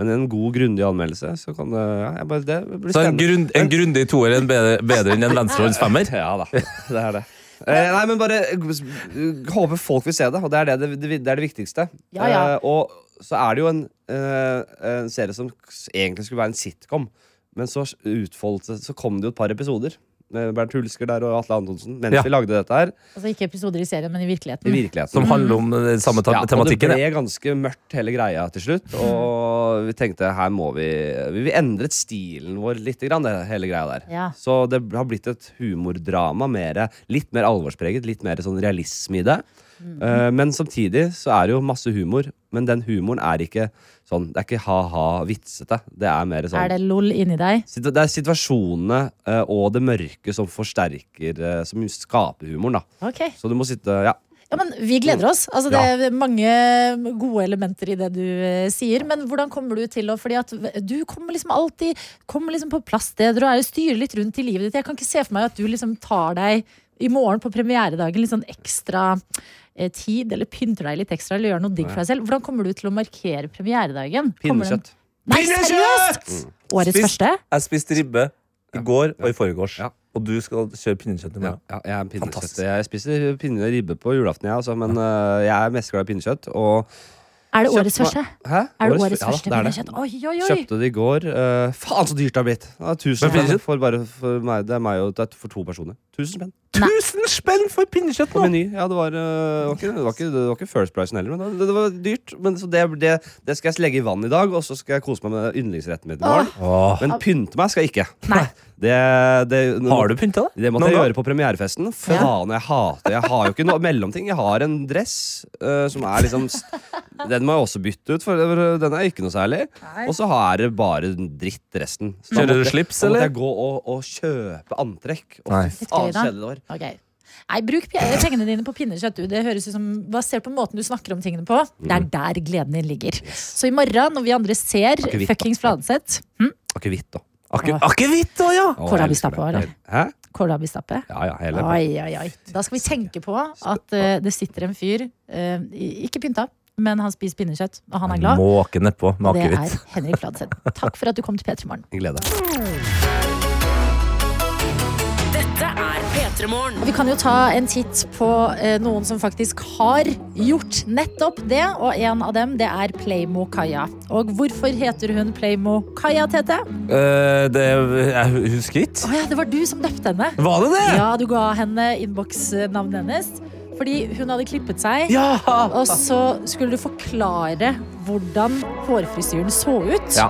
Men en god, grundig anmeldelse, så kan det ja, bare, Det blir Så en, spennende. grunn, en grundig toer er bedre, bedre enn en venstrehånds femmer. Ja da, det er det. Eh, nei, men bare eh, håper folk vil se det, og det er det, det, det, er det viktigste. Ja, ja. Eh, og så er det jo en, eh, en serie som egentlig skulle være en sitcom, men så utfoldet det Så kom det jo et par episoder med Bernt Hulsker der og Atle Antonsen mens Ja. vi lagde dette her. Altså ikke episoder i serien, men i virkeligheten. I virkeligheten. Som handler om den samme tematikken Ja, og det ble ganske mørkt hele greia til slutt. Og vi tenkte her må vi Vi vi endret stilen vår litt, grann, det hele greia der. Ja. Så det har blitt et humordrama. Mere, litt mer alvorspreget, litt mer sånn realisme i det. Eh, men samtidig så er det jo masse humor. Men den humoren er ikke sånn Det er ikke ha-ha vitsete. Det er mer sånn Er det lol inni deg? Det er situasjonene uh, og det mørke som forsterker uh, Som skaper humoren, da. Okay. Så du må sitte Ja. Ja, men Vi gleder oss. Altså, det er mange gode elementer i det du eh, sier. Men hvordan kommer du til å Fordi at du kommer liksom alltid Kommer liksom på plasssteder og er styrer litt rundt i livet ditt. Jeg kan ikke se for meg at du liksom tar deg i morgen på premieredagen litt sånn ekstra tid, eller pynter deg litt ekstra, eller gjør noe digg for deg selv. Hvordan kommer du til å markere premieredagen? Pinnekjøtt. Nei, seriøst! Årets Spist- første? Jeg spiste ribbe i går og i forgårs. Ja. Og du skal kjøre pinnekjøtt i Ja, morgen. ja, jeg er en pinnekjøtt. Jeg spiser pinne ribbe på julaften, jeg, altså, men uh, jeg er mest glad i pinnekjøtt. Og Er det årets første? Hæ? Er det årets årets første det er det. pinnekjøtt? Oi, oi, oi! Kjøpte det i går. Uh, faen, så dyrt det har blitt! Ja, tusen for, bare for meg. Det er meg og det er for to personer. Tusen spenn. Tusen spenn for pinnekjøtt nå! Ja, det var, øh, det, var ikke, det, var ikke, det var ikke First price heller, men det, det var dyrt. Men, så det, det, det skal jeg legge i vann i dag, og så skal jeg kose meg med yndlingsretten min i morgen. Åh. Men pynte meg skal jeg ikke. Nei. Det, det, Har du pynta deg? Det måtte Noen jeg gjøre på premierefesten. Faen, jeg hater Jeg har jo ikke noe mellomting. Jeg har en dress uh, som er liksom Den må jeg også bytte ut, for den er ikke noe særlig. Og så har jeg bare dritt resten. Så Kjører du slips, eller? Da måtte jeg gå og, og kjøpe antrekk. Og, Nei. Faen, så kjedelig det var. Okay. Nei, bruk pengene dine på pinnekjøtt. du. Det høres ut som, Basert på måten du snakker om tingene på, det er der gleden din ligger. Så i morgen, når vi andre ser Akevitt, fuckings Fladseth hm? Akevitt, da. Akevitt da, ja! Kålrabistappe, eller? Hæ? Kålrabistappe. Ja, ja, hele Oi, oi, oi. Da skal vi tenke på at uh, det sitter en fyr, uh, ikke pynta, men han spiser pinnekjøtt, og han er glad. Måke nedpå med akevitt. det er Henrik Fladseth. Takk for at du kom til P3 Morgen. er P3 Morgen. Og Vi kan jo ta en titt på eh, noen som faktisk har gjort nettopp det. Og en av dem det er Playmo Kaja. Og hvorfor heter hun Playmo Kaja, Tete? Uh, det Jeg husker ikke. Å ja, det var du som døpte henne. Var det det? Ja, du ga henne innboksnavnet hennes. Fordi hun hadde klippet seg. Ja! Og så skulle du forklare hvordan hårfrisyren så ut. Ja.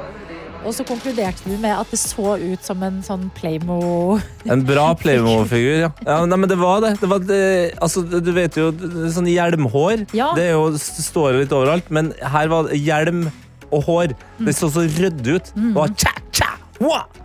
Og så konkluderte du med at det så ut som en sånn Playmo En bra Playmo-figur, ja. ja nei, men det var det. det, var det altså, du vet jo, sånn hjelmhår Ja. Det er jo, står jo litt overalt, men her var det hjelm og hår. Det så så ryddig ut. Det var tja, tja! Mm.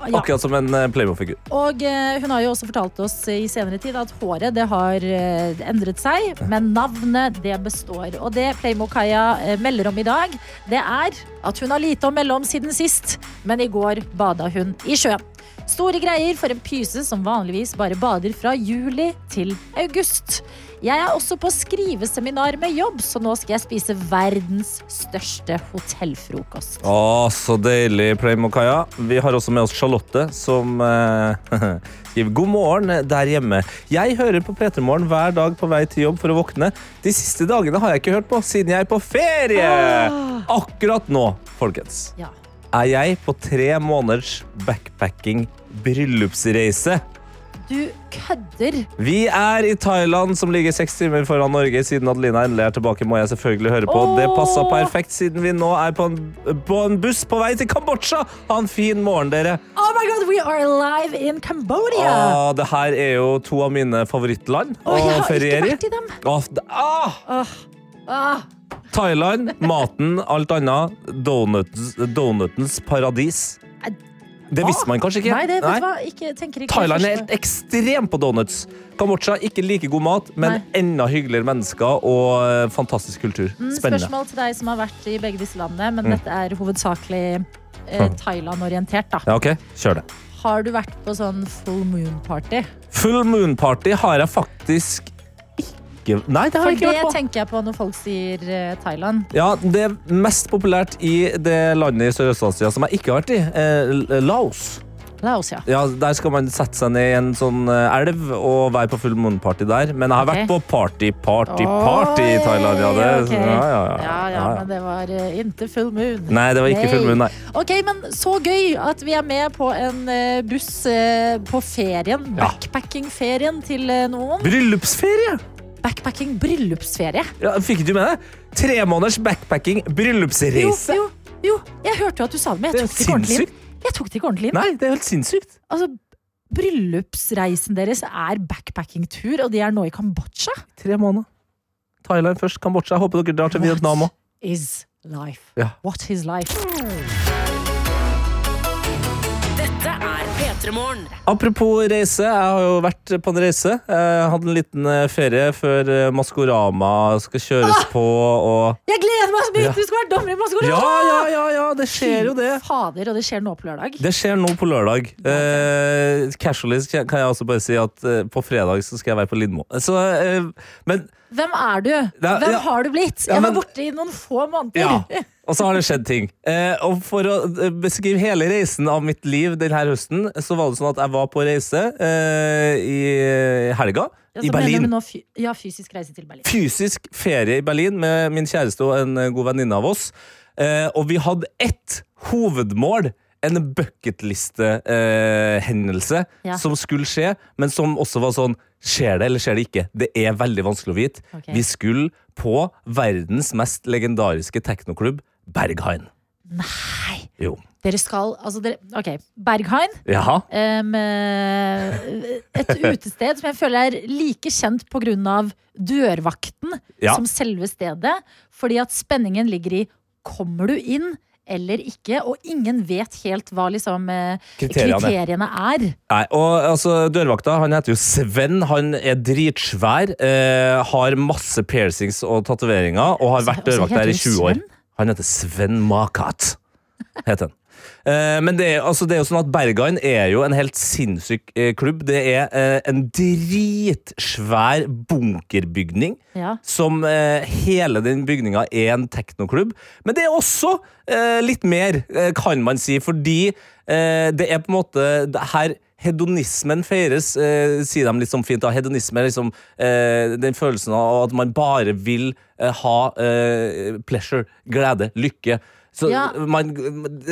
Akkurat som en eh, Playmo-figur. Og eh, hun har jo også fortalt oss i senere tid at håret det har eh, endret seg, men navnet det består. Og det Playmo-Kaja melder om i dag, det er at hun har lite å melde om siden sist, men i går bada hun i sjøen. Store greier for en pyse som vanligvis bare bader fra juli til august. Jeg er også på skriveseminar med jobb, så nå skal jeg spise verdens største hotellfrokost. Å, så deilig, Playmo-Kaja. Vi har også med oss Charlotte, som eh, skriver god morgen der hjemme. Jeg hører på P3 Morgen hver dag på vei til jobb for å våkne. De siste dagene har jeg ikke hørt på, siden jeg er på ferie! Akkurat nå, folkens, Ja. Er jeg på tre måneders backpacking bryllupsreise. Du kødder! Vi er i Thailand, som ligger seks timer foran Norge. Siden Adelina endelig er tilbake, må jeg selvfølgelig høre på. Det passa perfekt, siden vi nå er på en, på en buss på vei til Kambodsja. Ha en fin morgen, dere. Oh my god, we are live in Cambodia! Ah, det her er jo to av mine favorittland Å, å jeg har ikke vært i dem. Åh, ah! Ah, Thailand, maten, alt annet. Donuts, donutens paradis. Det visste man kanskje ikke. Nei, det du hva, ikke, ikke Thailand er helt ekstrem på donuts. Kambodsja ikke like god mat, men Nei. enda hyggeligere mennesker og eh, fantastisk kultur. Mm, Spennende. Spørsmål til deg som har vært i begge disse landene, men Mm. dette er hovedsakelig eh, Thailand-orientert. da. Ja, ok, kjør det. Har du vært på sånn full moon-party? Full moon party har jeg faktisk ikke Nei, det har jeg ikke vært på. For det tenker jeg på når folk sier eh, Thailand. Ja, Det er mest populært i det landet i Sørøst-Asia som jeg ikke har vært i. Eh, Laos. Laos, ja. Ja, Der skal man sette seg ned i en sånn eh, elv og være på full moon-party der. Men jeg har okay. vært på party, party, party i Thailand. Ja, det, okay. ja, ja, ja, ja, men det var uh, ikke full moon. Nei, det var ikke full moon, nei. Ok, men Så gøy at vi er med på en uh, buss uh, på ferien. Backpacking-ferien til noen. Bryllupsferie! Backpacking bryllupsferie. Ja, fikk du med deg? Tre måneders backpacking bryllupsreise. jo, jo, jo. jeg hørte jo at du sa det, men jeg tok det ikke ordentlig inn. Jeg tok det ikke ordentlig inn. Nei, det er helt sinnssykt. Altså, Bryllupsreisen deres er backpackingtur, og de er nå i Kambodsja. Tre måneder. Thailand først, Kambodsja. Håper dere drar til Vietnam òg. Is life. Ja. What is life? Dette er P3 Morgen. Apropos reise, jeg har jo vært på en reise. Jeg hadde en liten eh, ferie før eh, Maskorama skal kjøres på og Jeg gleder meg så mye Ja. du skal være dommer i Maskorama! Ja, ja, ja, ja, det skjer jo det. Fader, og det skjer nå på lørdag. Det skjer nå på lørdag. Eh, casually kan jeg også bare si at eh, på fredag så skal jeg være på Lindmo. Så, eh, men Hvem er du? Hvem ja. har du blitt? Ja, Jeg men- var borte i noen få måneder. Og så har det skjedd ting. Eh, og for å eh, beskrive hele reisen av mitt liv denne høsten, så var det sånn at jeg var på reise eh, i helga Ja, i Berlin. fy ja, fysisk reise til Berlin. Fysisk ferie i Berlin med min kjæreste og en eh, god venninne av oss. Eh, og vi hadde ett hovedmål. En bucketliste-hendelse Ja. som skulle skje, men som også var sånn Skjer det, eller skjer det ikke? Det er veldig vanskelig å vite. Okay. Vi skulle på verdens mest legendariske teknoklubb, Berghain. Nei! Jo. Dere skal Altså, dere Ok, Berghain. Jaha. eh, et utested som jeg føler er like kjent på grunn av dørvakten Ja. som selve stedet. Fordi at spenningen ligger i kommer du inn eller ikke, og ingen vet helt hva liksom eh, Kriteriene. kriteriene er. Nei, og altså, Dørvakta han heter jo Sven. Han er dritsvær. Eh, har masse piercings og tatoveringer og har Altså, vært altså, dørvakt der i 20 år. Sven? Han heter Sven Makat. Heter han. Eh, men det er, altså, det er jo sånn at Bergan er jo en helt sinnssyk eh, klubb. Det er eh, en dritsvær bunkerbygning. Ja. Som hele den bygninga er en teknoklubb. Men det er også litt mer, kan man si, fordi det er på en måte her Hedonismen feires, eh, sier de litt sånn fint. da. Hedonisme er liksom eh, den følelsen av at man bare vil eh, ha eh, pleasure, glede, lykke. Så Ja. man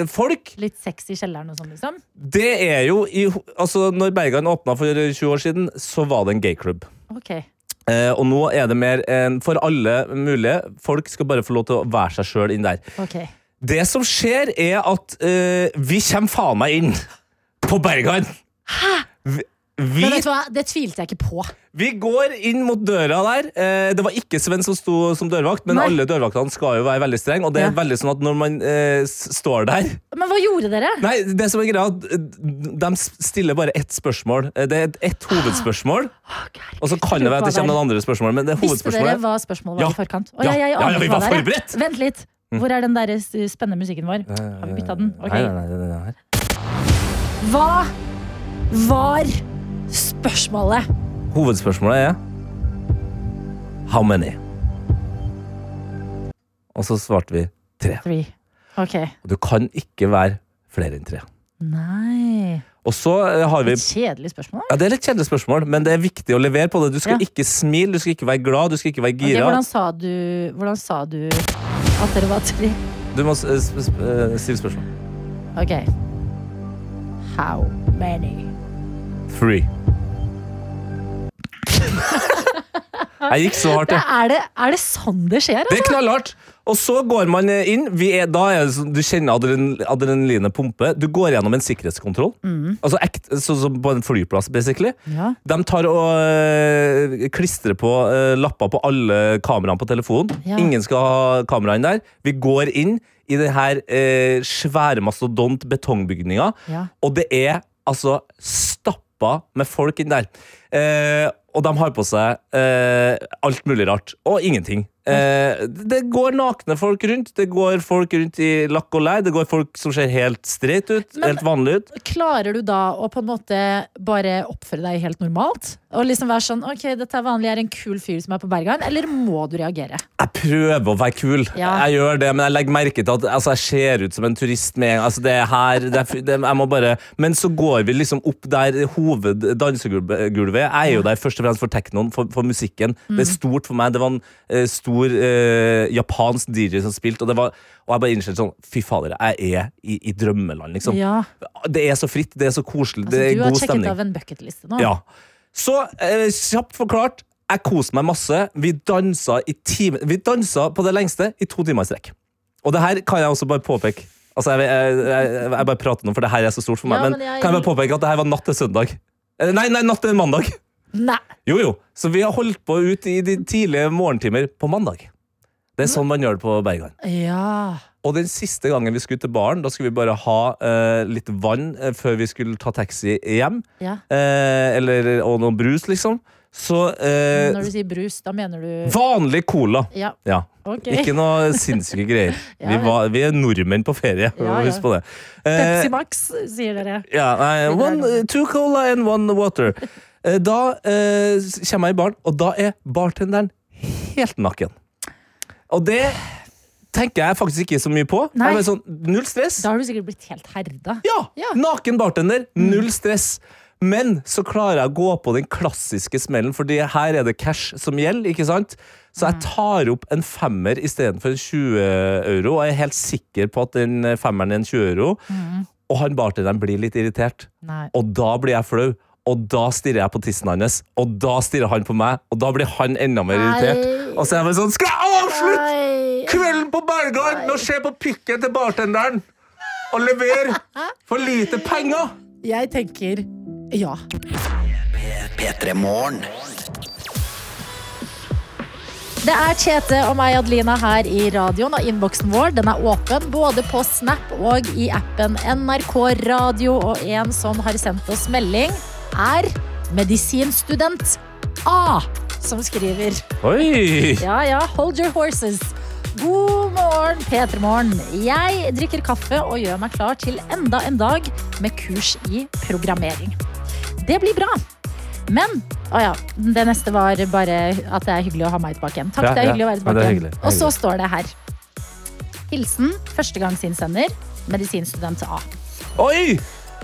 Folk Litt sex i kjelleren og sånn, liksom. Det er jo i, Altså, når Bergan åpna for 20 år siden, så var det en gayklubb. Okay. Eh, og nå er det mer en for alle mulige. Folk skal bare få lov til å være seg sjøl inn der. Okay. Det som skjer, er at eh, vi kommer faen meg inn på Bergan. Vi, vi, Men vet du hva, det tvilte jeg ikke på. vi går inn mot døra der. Eh, det var ikke Sven som sto som dørvakt, men Nei. alle dørvaktene skal jo være veldig strenge. Og det er Ja. veldig sånn at når man eh, står der Men hva gjorde dere? Nei, det som er greia, eh, de stiller bare ett spørsmål. Eh, Det er ett hovedspørsmål. Og så kan det være at det kommer noen andre spørsmål, men det er Visste dere hva spørsmålet var Ja. i forkant? Å, Ja. jeg, jeg Ja, ja, vi var er. forberedt. Vent litt. Hvor er den der spennende musikken vår? Har vi bytta den? Ok. Nei, nei, nei, nei, nei. Hva var spørsmålet? Hovedspørsmålet er How many? Og så svarte vi tre. Three. Ok. Og Du kan ikke være flere enn tre. Nei. Og så eh, har vi Et kjedelig spørsmål. ja, Det er litt kjedelig spørsmål, men det er viktig å levere på det. Du skal Ja. ikke smile, du skal ikke være glad, du skal ikke være Ok, Okay, hvordan, sa du, hvordan sa du at dere var tre? Du må s- s- s- eh, stille spørsmål. Ok. How many? Three. Jeg gikk så hardt, Det jeg. er, det, er det sånn det skjer? Det er Altså? knallhardt. Og så går man inn. Vi er, da er det sånn, du kjenner adrenalin, adrenalinet pumpe. Du går gjennom en sikkerhetskontroll. Altså ekt, Sånn som på en flyplass, basically. Ja. De tar og øh, klistrer på øh, lapper på alle kameraene på telefonen. Ja. Ingen skal ha kameraene der. Vi går inn i det her øh, svære mastodont betongbygninga, Ja. og det er altså stappa med folk inn der. Eh, og de har på seg eh, alt mulig rart. Og ingenting. Eh, det går nakne folk rundt. Det går folk rundt i lakk og lei. Det går folk som ser helt streit ut. Men- helt vanlig ut. Klarer du da å på en måte bare oppføre deg helt normalt? Og liksom være sånn ok, dette er vanlig, jeg er en kul fyr som er på Berghain, eller må du reagere? Jeg prøver å være kul. Ja. Jeg gjør det, men jeg legger merke til at altså, jeg ser ut som en turist med en gang. Altså, det er her, det er, det, jeg må bare Men så går vi liksom opp der hoveddansegulvet Jeg er jo der først og fremst for teknoen, for, for musikken. Det er stort for meg. Det var en eh, stor eh, japansk DJ som spilte, og, det var, og jeg bare innså sånn Fy fader, jeg er i, i drømmeland, liksom. Ja, Det er så fritt, det er så koselig, altså det er Du har god sjekket av en bucketliste nå. Ja. Så eh, kjapt forklart, jeg koste meg masse. Vi dansa i time, Vi dansa på det lengste i to timer i strekk. Og det her kan jeg også bare påpeke. Altså, jeg, jeg, jeg, jeg bare prater nå, for det her er så stort for meg. Ja, men men kan jeg bare påpeke at det her var natt til søndag? Eh, Nei, nei, natt til mandag. Nei. Jo, jo. Så vi har holdt på ut i de tidlige morgentimer på mandag. Det er sånn man gjør det på Bergan. Ja. Og den siste gangen vi skulle til baren, da skulle vi bare ha eh, litt vann eh, før vi skulle ta taxi hjem. ja. Eh, eller, og noe brus, liksom. Så eh, Når du sier brus, da mener du Vanlig cola. Ja, Ja. Okay. Ikke noe sinnssyke greier. Ja, vi, var, vi er nordmenn på ferie. Ja. Husk på det. Eh, Pepsi Max, sier dere. ja, nei, one, two cola and one water. Eh, Da eh, kommer jeg i baren, og da er bartenderen helt naken. Og det tenker jeg faktisk ikke så mye på. Nei. Jeg er sånn, null stress. Da har du sikkert blitt helt herda. Ja, Ja. naken bartender, null stress. Men så klarer jeg å gå på den klassiske smellen, Fordi her er det cash som gjelder. ikke sant? Så jeg tar opp en femmer istedenfor en 20 euro, og jeg er helt sikker på at den femmeren er en 20 euro. Og han bartenderen blir litt irritert, Nei. og da blir jeg flau. Og da stirrer jeg på tissen hans, og da stirrer han på meg, og da blir han enda mer irritert. Nei. Og så er jeg bare sånn Skal jeg avslutte kvelden på Berghain med å se på pikken til bartenderen og levere for lite penger? Jeg tenker ja. P3 Det er Tjete og meg, Adelina, her i radioen, og innboksen vår den er åpen både på Snap og i appen NRK Radio. Og en som har sendt oss melding, er medisinstudent A, som skriver. Oi! Ja, ja, hold your horses. God morgen, P3 Morgen. Jeg drikker kaffe og gjør meg klar til enda en dag med kurs i programmering. Det blir bra. Men å ja, det neste var bare at det er hyggelig å ha meg tilbake igjen. Takk, Ja, det er ja. hyggelig å være tilbake igjen. Ja, Og så står det her. Hilsen førstegangsinnsender, medisinstudent A. Oi!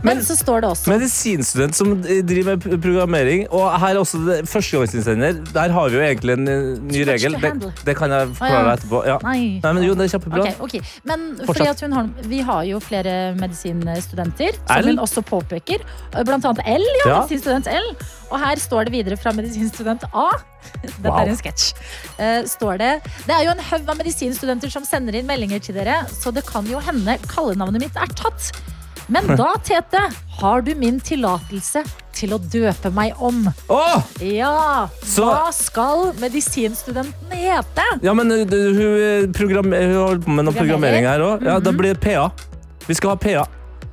Men, så står det også Medisinstudent som driver med programmering. Og her er også førstegangsinnsender. Der har vi jo egentlig en eh, ny regel. Det, det kan jeg forklare deg etterpå. Ja. Nei. Nei, men jo, det er kjempebra. Okay, okay. Men fordi at hun har, vi har jo flere medisinstudenter, L? som hun også påpeker. Blant annet L, ja. Ja. Medisinstudent L. Og her står det videre fra medisinstudent A. Dette Wow. er en sketsj. Står det Det er jo en haug av medisinstudenter som sender inn meldinger til dere, så det kan jo hende kallenavnet mitt er tatt. Men da, Tete, har du min tillatelse til å døpe meg om. Åh! Ja, Så- hva skal medisinstudenten hete? Ja, men uh, hun, eh, program, hun holder på med noe Programmering? her òg. Ja, da blir det PA. Vi skal ha PA.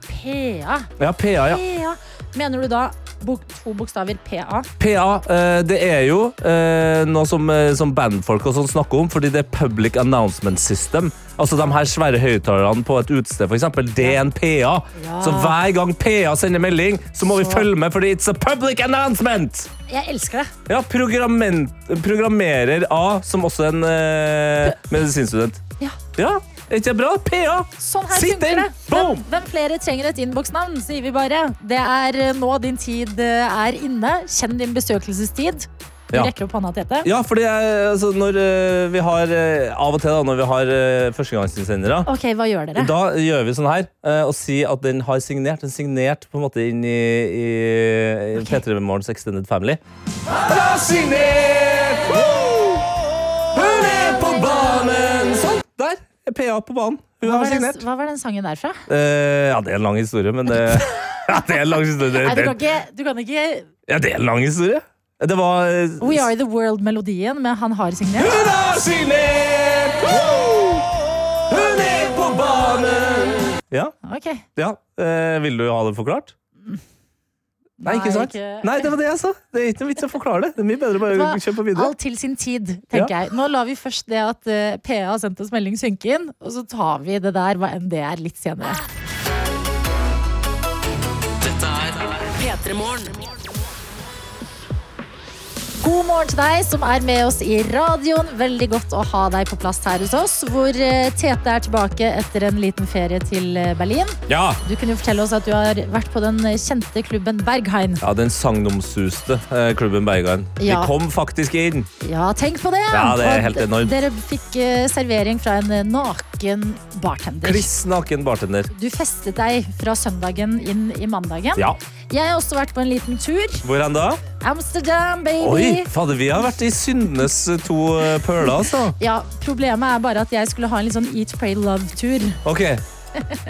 PA. Ja, PA, ja. PA. Mener du da to bokstaver PA? PA, eh, det er jo eh, noe som, eh, som bandfolk og sånn snakker om, fordi det er Public Announcement System. Altså de her svære høyttalerne på et utested, eksempel. Det er en PA. Ja. Så hver gang PA sender melding, så må vi følge med, fordi it's a public announcement! Jeg elsker det. Ja, programmerer A, som også en eh, medisinstudent. Ja. Ja, er ikke bra? PA! Sånn her Sitt funker det. Hvem, hvem flere trenger et innboksnavn, sier vi bare. Det er eh, nå din tid eh, er inne. Kjenn din besøkelsestid. Du Ja. rekker opp hånda, Tete. Ja, fordi jeg, altså, når eh, vi har Av og til da, når vi har uh, førstegangsinnsendere, Ok, hva gjør dere? da gjør vi sånn her og sier at den har signert. Den signert på en måte inn i, i, i P3 Morgens Extended Family. Den har signert! Woo! PA på banen. Hun Hva har var, den, signert. hva var den sangen derfra? Uh, ja, det er en lang historie, men det, ja, det er en lang historie. Nei, du kan ikke, du kan ikke ja, det er en lang historie. Det var eh, We Are The World-melodien men Han har signert. Hun har signert! Woo! Hun er på banen! Ja, Okay. ja. Uh, vil du ha det forklart? Nei, ikke sant? ikke- Nei, det var det jeg sa. Det er ikke noe vits å forklare det. Det er mye bedre bare å kjøre på videre. Alt til sin tid, tenker jeg. Nå lar vi først det at uh, PA har sendt oss melding synke inn, og så tar vi det der, hva enn det er, litt senere. P3 Morgen. God morgen til deg som er med oss i radioen. Veldig godt å ha deg på plass her hos oss, hvor eh, Tete er tilbake etter en liten ferie til eh, Berlin. Ja. Du kunne jo fortelle oss at du har vært på den eh, kjente klubben Berghain. ja, den sagnomsuste klubben Berghain. Ja. De kom faktisk inn. Ja, tenk på det! Ja, det er helt enormt. Dere fikk servering fra en naken bartender. Kliss naken bartender. Du festet deg fra søndagen inn i mandagen. Ja. Jeg har også vært på en liten tur. Hvor hen da? Amsterdam, baby! Oi, fader, vi har vært i syndenes eh, to eh, pøler, altså. Ja, Problemet er bare at jeg skulle ha en litt sånn Eat, Pray, Love-tur. Ok.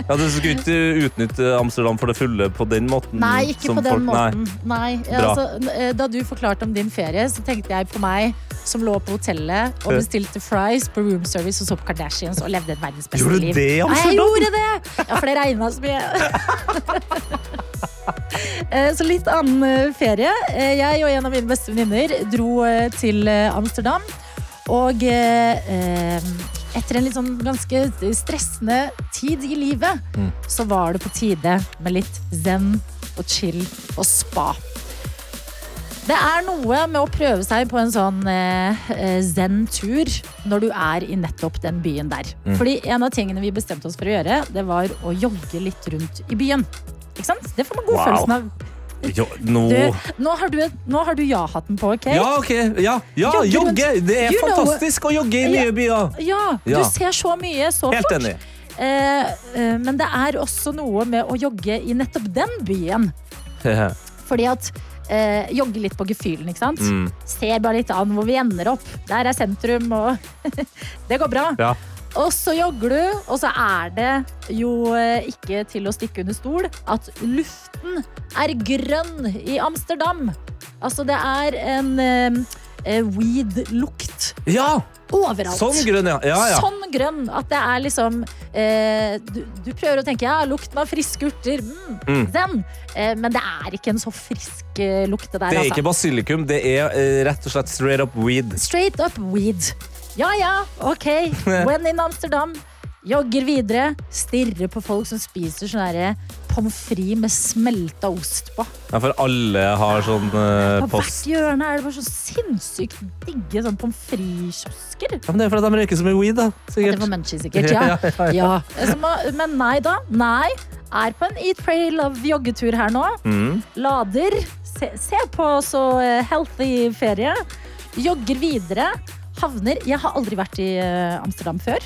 Ja, Du skulle ikke utnytte Amsterdam for det fulle på den måten? Nei, ikke på den folk- måten. Nei. Bra. Altså, eh, da du forklarte om din ferie, så tenkte jeg på meg som lå på hotellet og bestilte fries på room service hos Hopp Kardashians og levde et verdens beste Gjorde du det i Nei, jeg gjorde det! Ja, for det regna så mye. Eh, Så litt annen eh, ferie. Jeg og en av mine beste venninner dro til Amsterdam. Og eh, etter en litt sånn ganske stressende tid i livet, Mm. så var det på tide med litt zen og chill og spa. Det er noe med å prøve seg på en sånn eh, eh, zen-tur når du er i nettopp den byen der. Mm. Fordi en av tingene vi bestemte oss for å gjøre, det var å jogge litt rundt i byen. Ikke sant? Det får man god Wow. følelsen av. Jo, nå Du, nå har du, nå har du ja-hatten på, OK? Ja, ok. Ja, ja Jogge jogge! Det er fantastisk know- å jogge i nye byer. Ja, du Ja. ser så mye så Helt fort. enig. Eh, eh, men det er også noe med å jogge i nettopp den byen. Fordi at eh, Jogge litt på gefühlen, ikke sant? Mm. Ser bare litt an hvor vi ender opp. Der er sentrum, og det går bra. Ja. Og så jogger du, og så er det jo eh, ikke til å stikke under stol at luften er grønn i Amsterdam. Altså, det er en eh, eh, weed-lukt ja! overalt. Sånn grønn, ja. ja, ja. Sånn grønn at det er liksom eh, du, du prøver å tenke ja, lukten av friske urter. Mm, Mm. Den. Eh, men det er ikke en så frisk eh, lukt, det der. Det er altså. ikke basilikum, det er eh, rett og slett straight up weed. Straight up weed. Ja ja, OK. When in Amsterdam. Jogger videre. Stirrer på folk som spiser sånn herre pommes frites med smelta ost på. Ja, for alle har sånn eh, På post. hvert hjørne er det bare så sinnssykt digge sånn pommes frites-kiosker. Ja, men det er fordi de røyker så mye weed, da. At det Sikkert. var sikkert. Ja. Ja, ja, ja. ja. Så må- Men nei da. Nei. er på en Eat, Pray, Love joggetur her nå. Mm. Lader. Se, se på så eh, healthy ferie. Jogger videre. Havner Jeg har aldri vært i eh, Amsterdam før.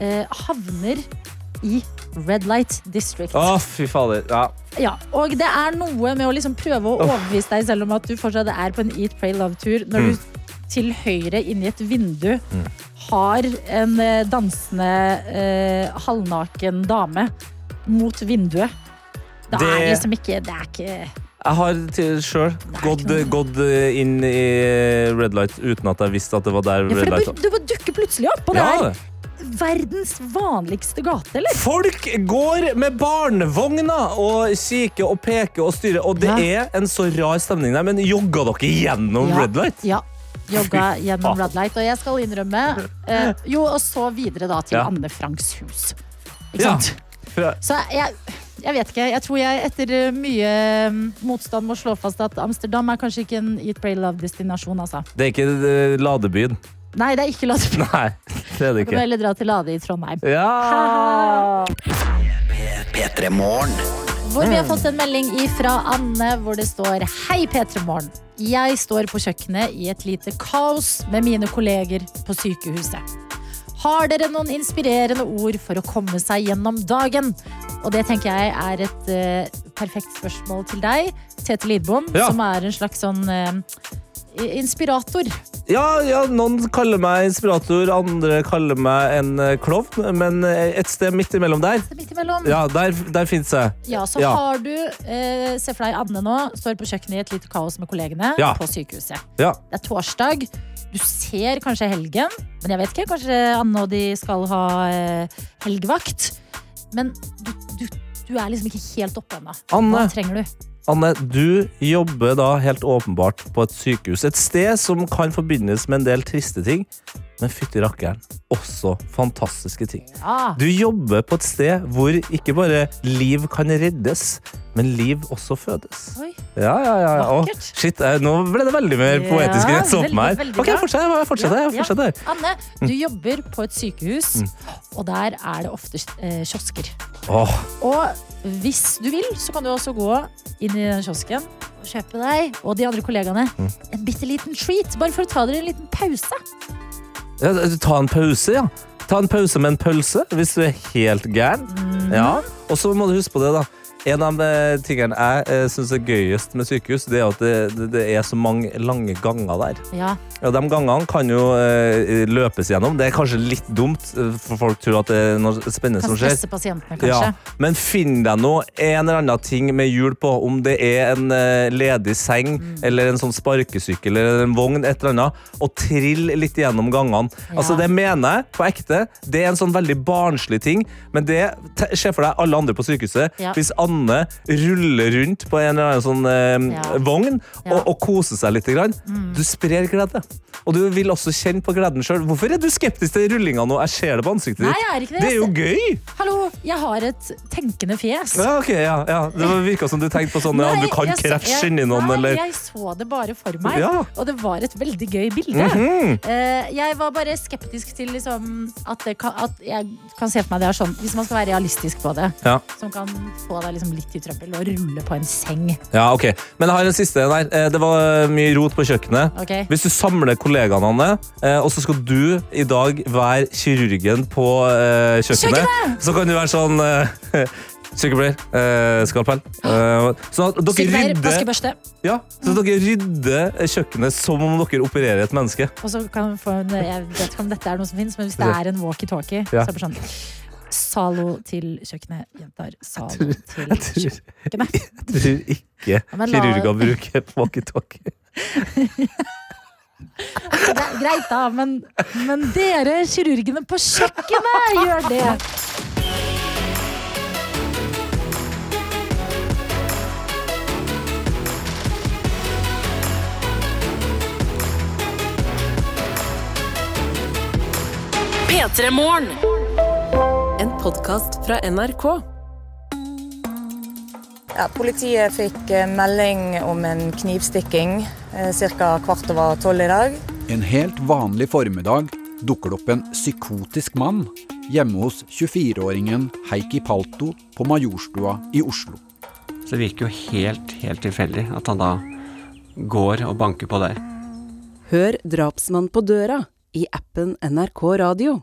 Eh, havner i Red Light District. Å, fy fader. Ja. Ja, og det er noe med å liksom prøve å overbevise deg selv om at du fortsatt er på en Eat, Pray, Love-tur, når Mm. du til høyre inni et vindu har en eh, dansende eh, halvnaken dame mot vinduet. Da Det- er liksom ikke Det er ikke Jeg har sjøl gått, gått inn i red light uten at jeg visste at det var der ja, for red light Du bare dukker plutselig opp, og det Ja, er verdens vanligste gate, eller? Folk går med barnevogner og kikker og peker og styrer, og det er en så rar stemning der. Men jogga dere gjennom Ja. red light? Ja. Jogga gjennom. Red Light. Og jeg skal innrømme eh, Jo, og så videre da til Ja. Anne Franks hus. Ikke Ja. sant? Så jeg, jeg vet ikke. Jeg tror jeg etter eh, mye mm, motstand må slå fast at Amsterdam er kanskje ikke en Eat, Pray, Love-destinasjon, altså. Det er ikke eh, ladebyen. Nei, det er ikke ladebyen. Nei, det er det ikke. Du kan ikke. heller dra til Lade i Trondheim. Ja! P3 Hvor vi har fått en melding fra Anne hvor det står Hei P3 Morgen. Jeg står på kjøkkenet i et lite kaos med mine kolleger på sykehuset. Har dere noen inspirerende ord for å komme seg gjennom dagen? Og det tenker jeg er et uh, perfekt spørsmål til deg, Tete Lidbom, Ja. som er en slags sånn eh, inspirator. Ja, ja, noen kaller meg inspirator, andre kaller meg en eh, klovn. Men eh, et sted midt imellom der, Midt imellom. ja, der, der fins jeg. Ja, så Ja. har du eh, Se for deg Anne nå, står på kjøkkenet i et lite kaos med kollegene Ja. på sykehuset. Ja. Det er torsdag. Du ser kanskje helgen, men jeg vet ikke. Kanskje Anne og de skal ha eh, helgevakt. Men du, du, du er liksom ikke helt oppe ennå. Hva trenger du? Anne, du jobber da helt åpenbart på et sykehus. Et sted som kan forbindes med en del triste ting. Men fytti rakkeren, også fantastiske ting. Ja. Du jobber på et sted hvor ikke bare liv kan reddes, men liv også fødes. Oi. Ja, ja, ja. Å, Vakkert. shit, eh, nå ble det veldig mer poetisk enn jeg så på meg. Ok, fortsett. Jeg Ja, ja. fortsetter. Anne, Mm. du jobber på et sykehus, og der er det ofte eh, kiosker. Oh. Og hvis du vil, så kan du også gå inn i den kiosken og kjøpe deg og de andre kollegaene Mm. en bitte liten treat. Bare for å ta dere en liten pause. Ta en pause, ja. Ta en pause med en pølse, hvis du er helt gæren. Mm. Ja. Og så må du huske på det, da. En av de tingene jeg eh, syns er gøyest med sykehus, det er at det, det, er så mange lange ganger der. Ja, Ja, De gangene kan jo eh, løpes gjennom. Det er kanskje litt dumt, eh, for folk tror at det er noe spennende kan som skjer. pasientene, kanskje. Ja, men finn deg nå en eller annen ting med hjul på. Om det er en eh, ledig seng Mm. eller en sånn sparkesykkel eller en vogn, et eller annet, og trill litt gjennom gangene. Ja. Altså, det mener jeg på ekte. Det er en sånn veldig barnslig ting, men det Se for deg alle andre på sykehuset. Hvis Anne rulle rundt på en eller annen sånn eh, Ja. vogn. Mm. og, og koser seg litt. Grann. Du sprer glede. Og du vil også kjenne på gleden sjøl. Hvorfor er du skeptisk til rullinga nå? Jeg ser det på ansiktet ditt. Nei, jeg er ikke det. Det er jo gøy! Hallo, jeg har et tenkende fjes. Ja, ok, ja, ja. Det virka som du tenkte på sånn ja, du kan krasje inn inni noen, nei, eller Jeg så det bare for meg, Ja. og det var et veldig gøy bilde. Mm -hmm. uh, jeg var bare skeptisk til liksom, at, det kan, at jeg kan se for meg det er sånn Hvis man skal være realistisk på det, Ja. som kan få deg liksom litt i trøbbel og rulle på en seng. Ja, ok. Men jeg har en siste der. Eh, Det var mye rot på kjøkkenet. Ok. Hvis du samler kollegaene, Anne, eh, og så skal du i dag være kirurgen på eh, kjøkkenet, Kjøkkenet! så kan du være sånn eh, Sykepleier. Eh, skalpell. Eh, så dere rydder, ja, så dere rydder kjøkkenet som om dere opererer et menneske. Og så kan få en Jeg vet ikke om dette er noe som fins, men hvis det er en walkietalkie, Ja. så er det sånn Zalo til kjøkkenet, jenter. Zalo til Jeg tror, kjøkkenet. jeg tror ikke kirurger bruker walkietalkie. Det er greit, da, men, men dere kirurgene på kjøkkenet gjør det. P3 Morgen. Podkast fra NRK. Ja, politiet fikk eh, melding om en knivstikking ca. kvart over tolv i dag. En helt vanlig formiddag dukker det opp en psykotisk mann hjemme hos 24-åringen Heikki Palto på Majorstua i Oslo. Så det virker jo helt, helt tilfeldig at han da går og banker på der. Hør Drapsmann på døra i appen NRK Radio.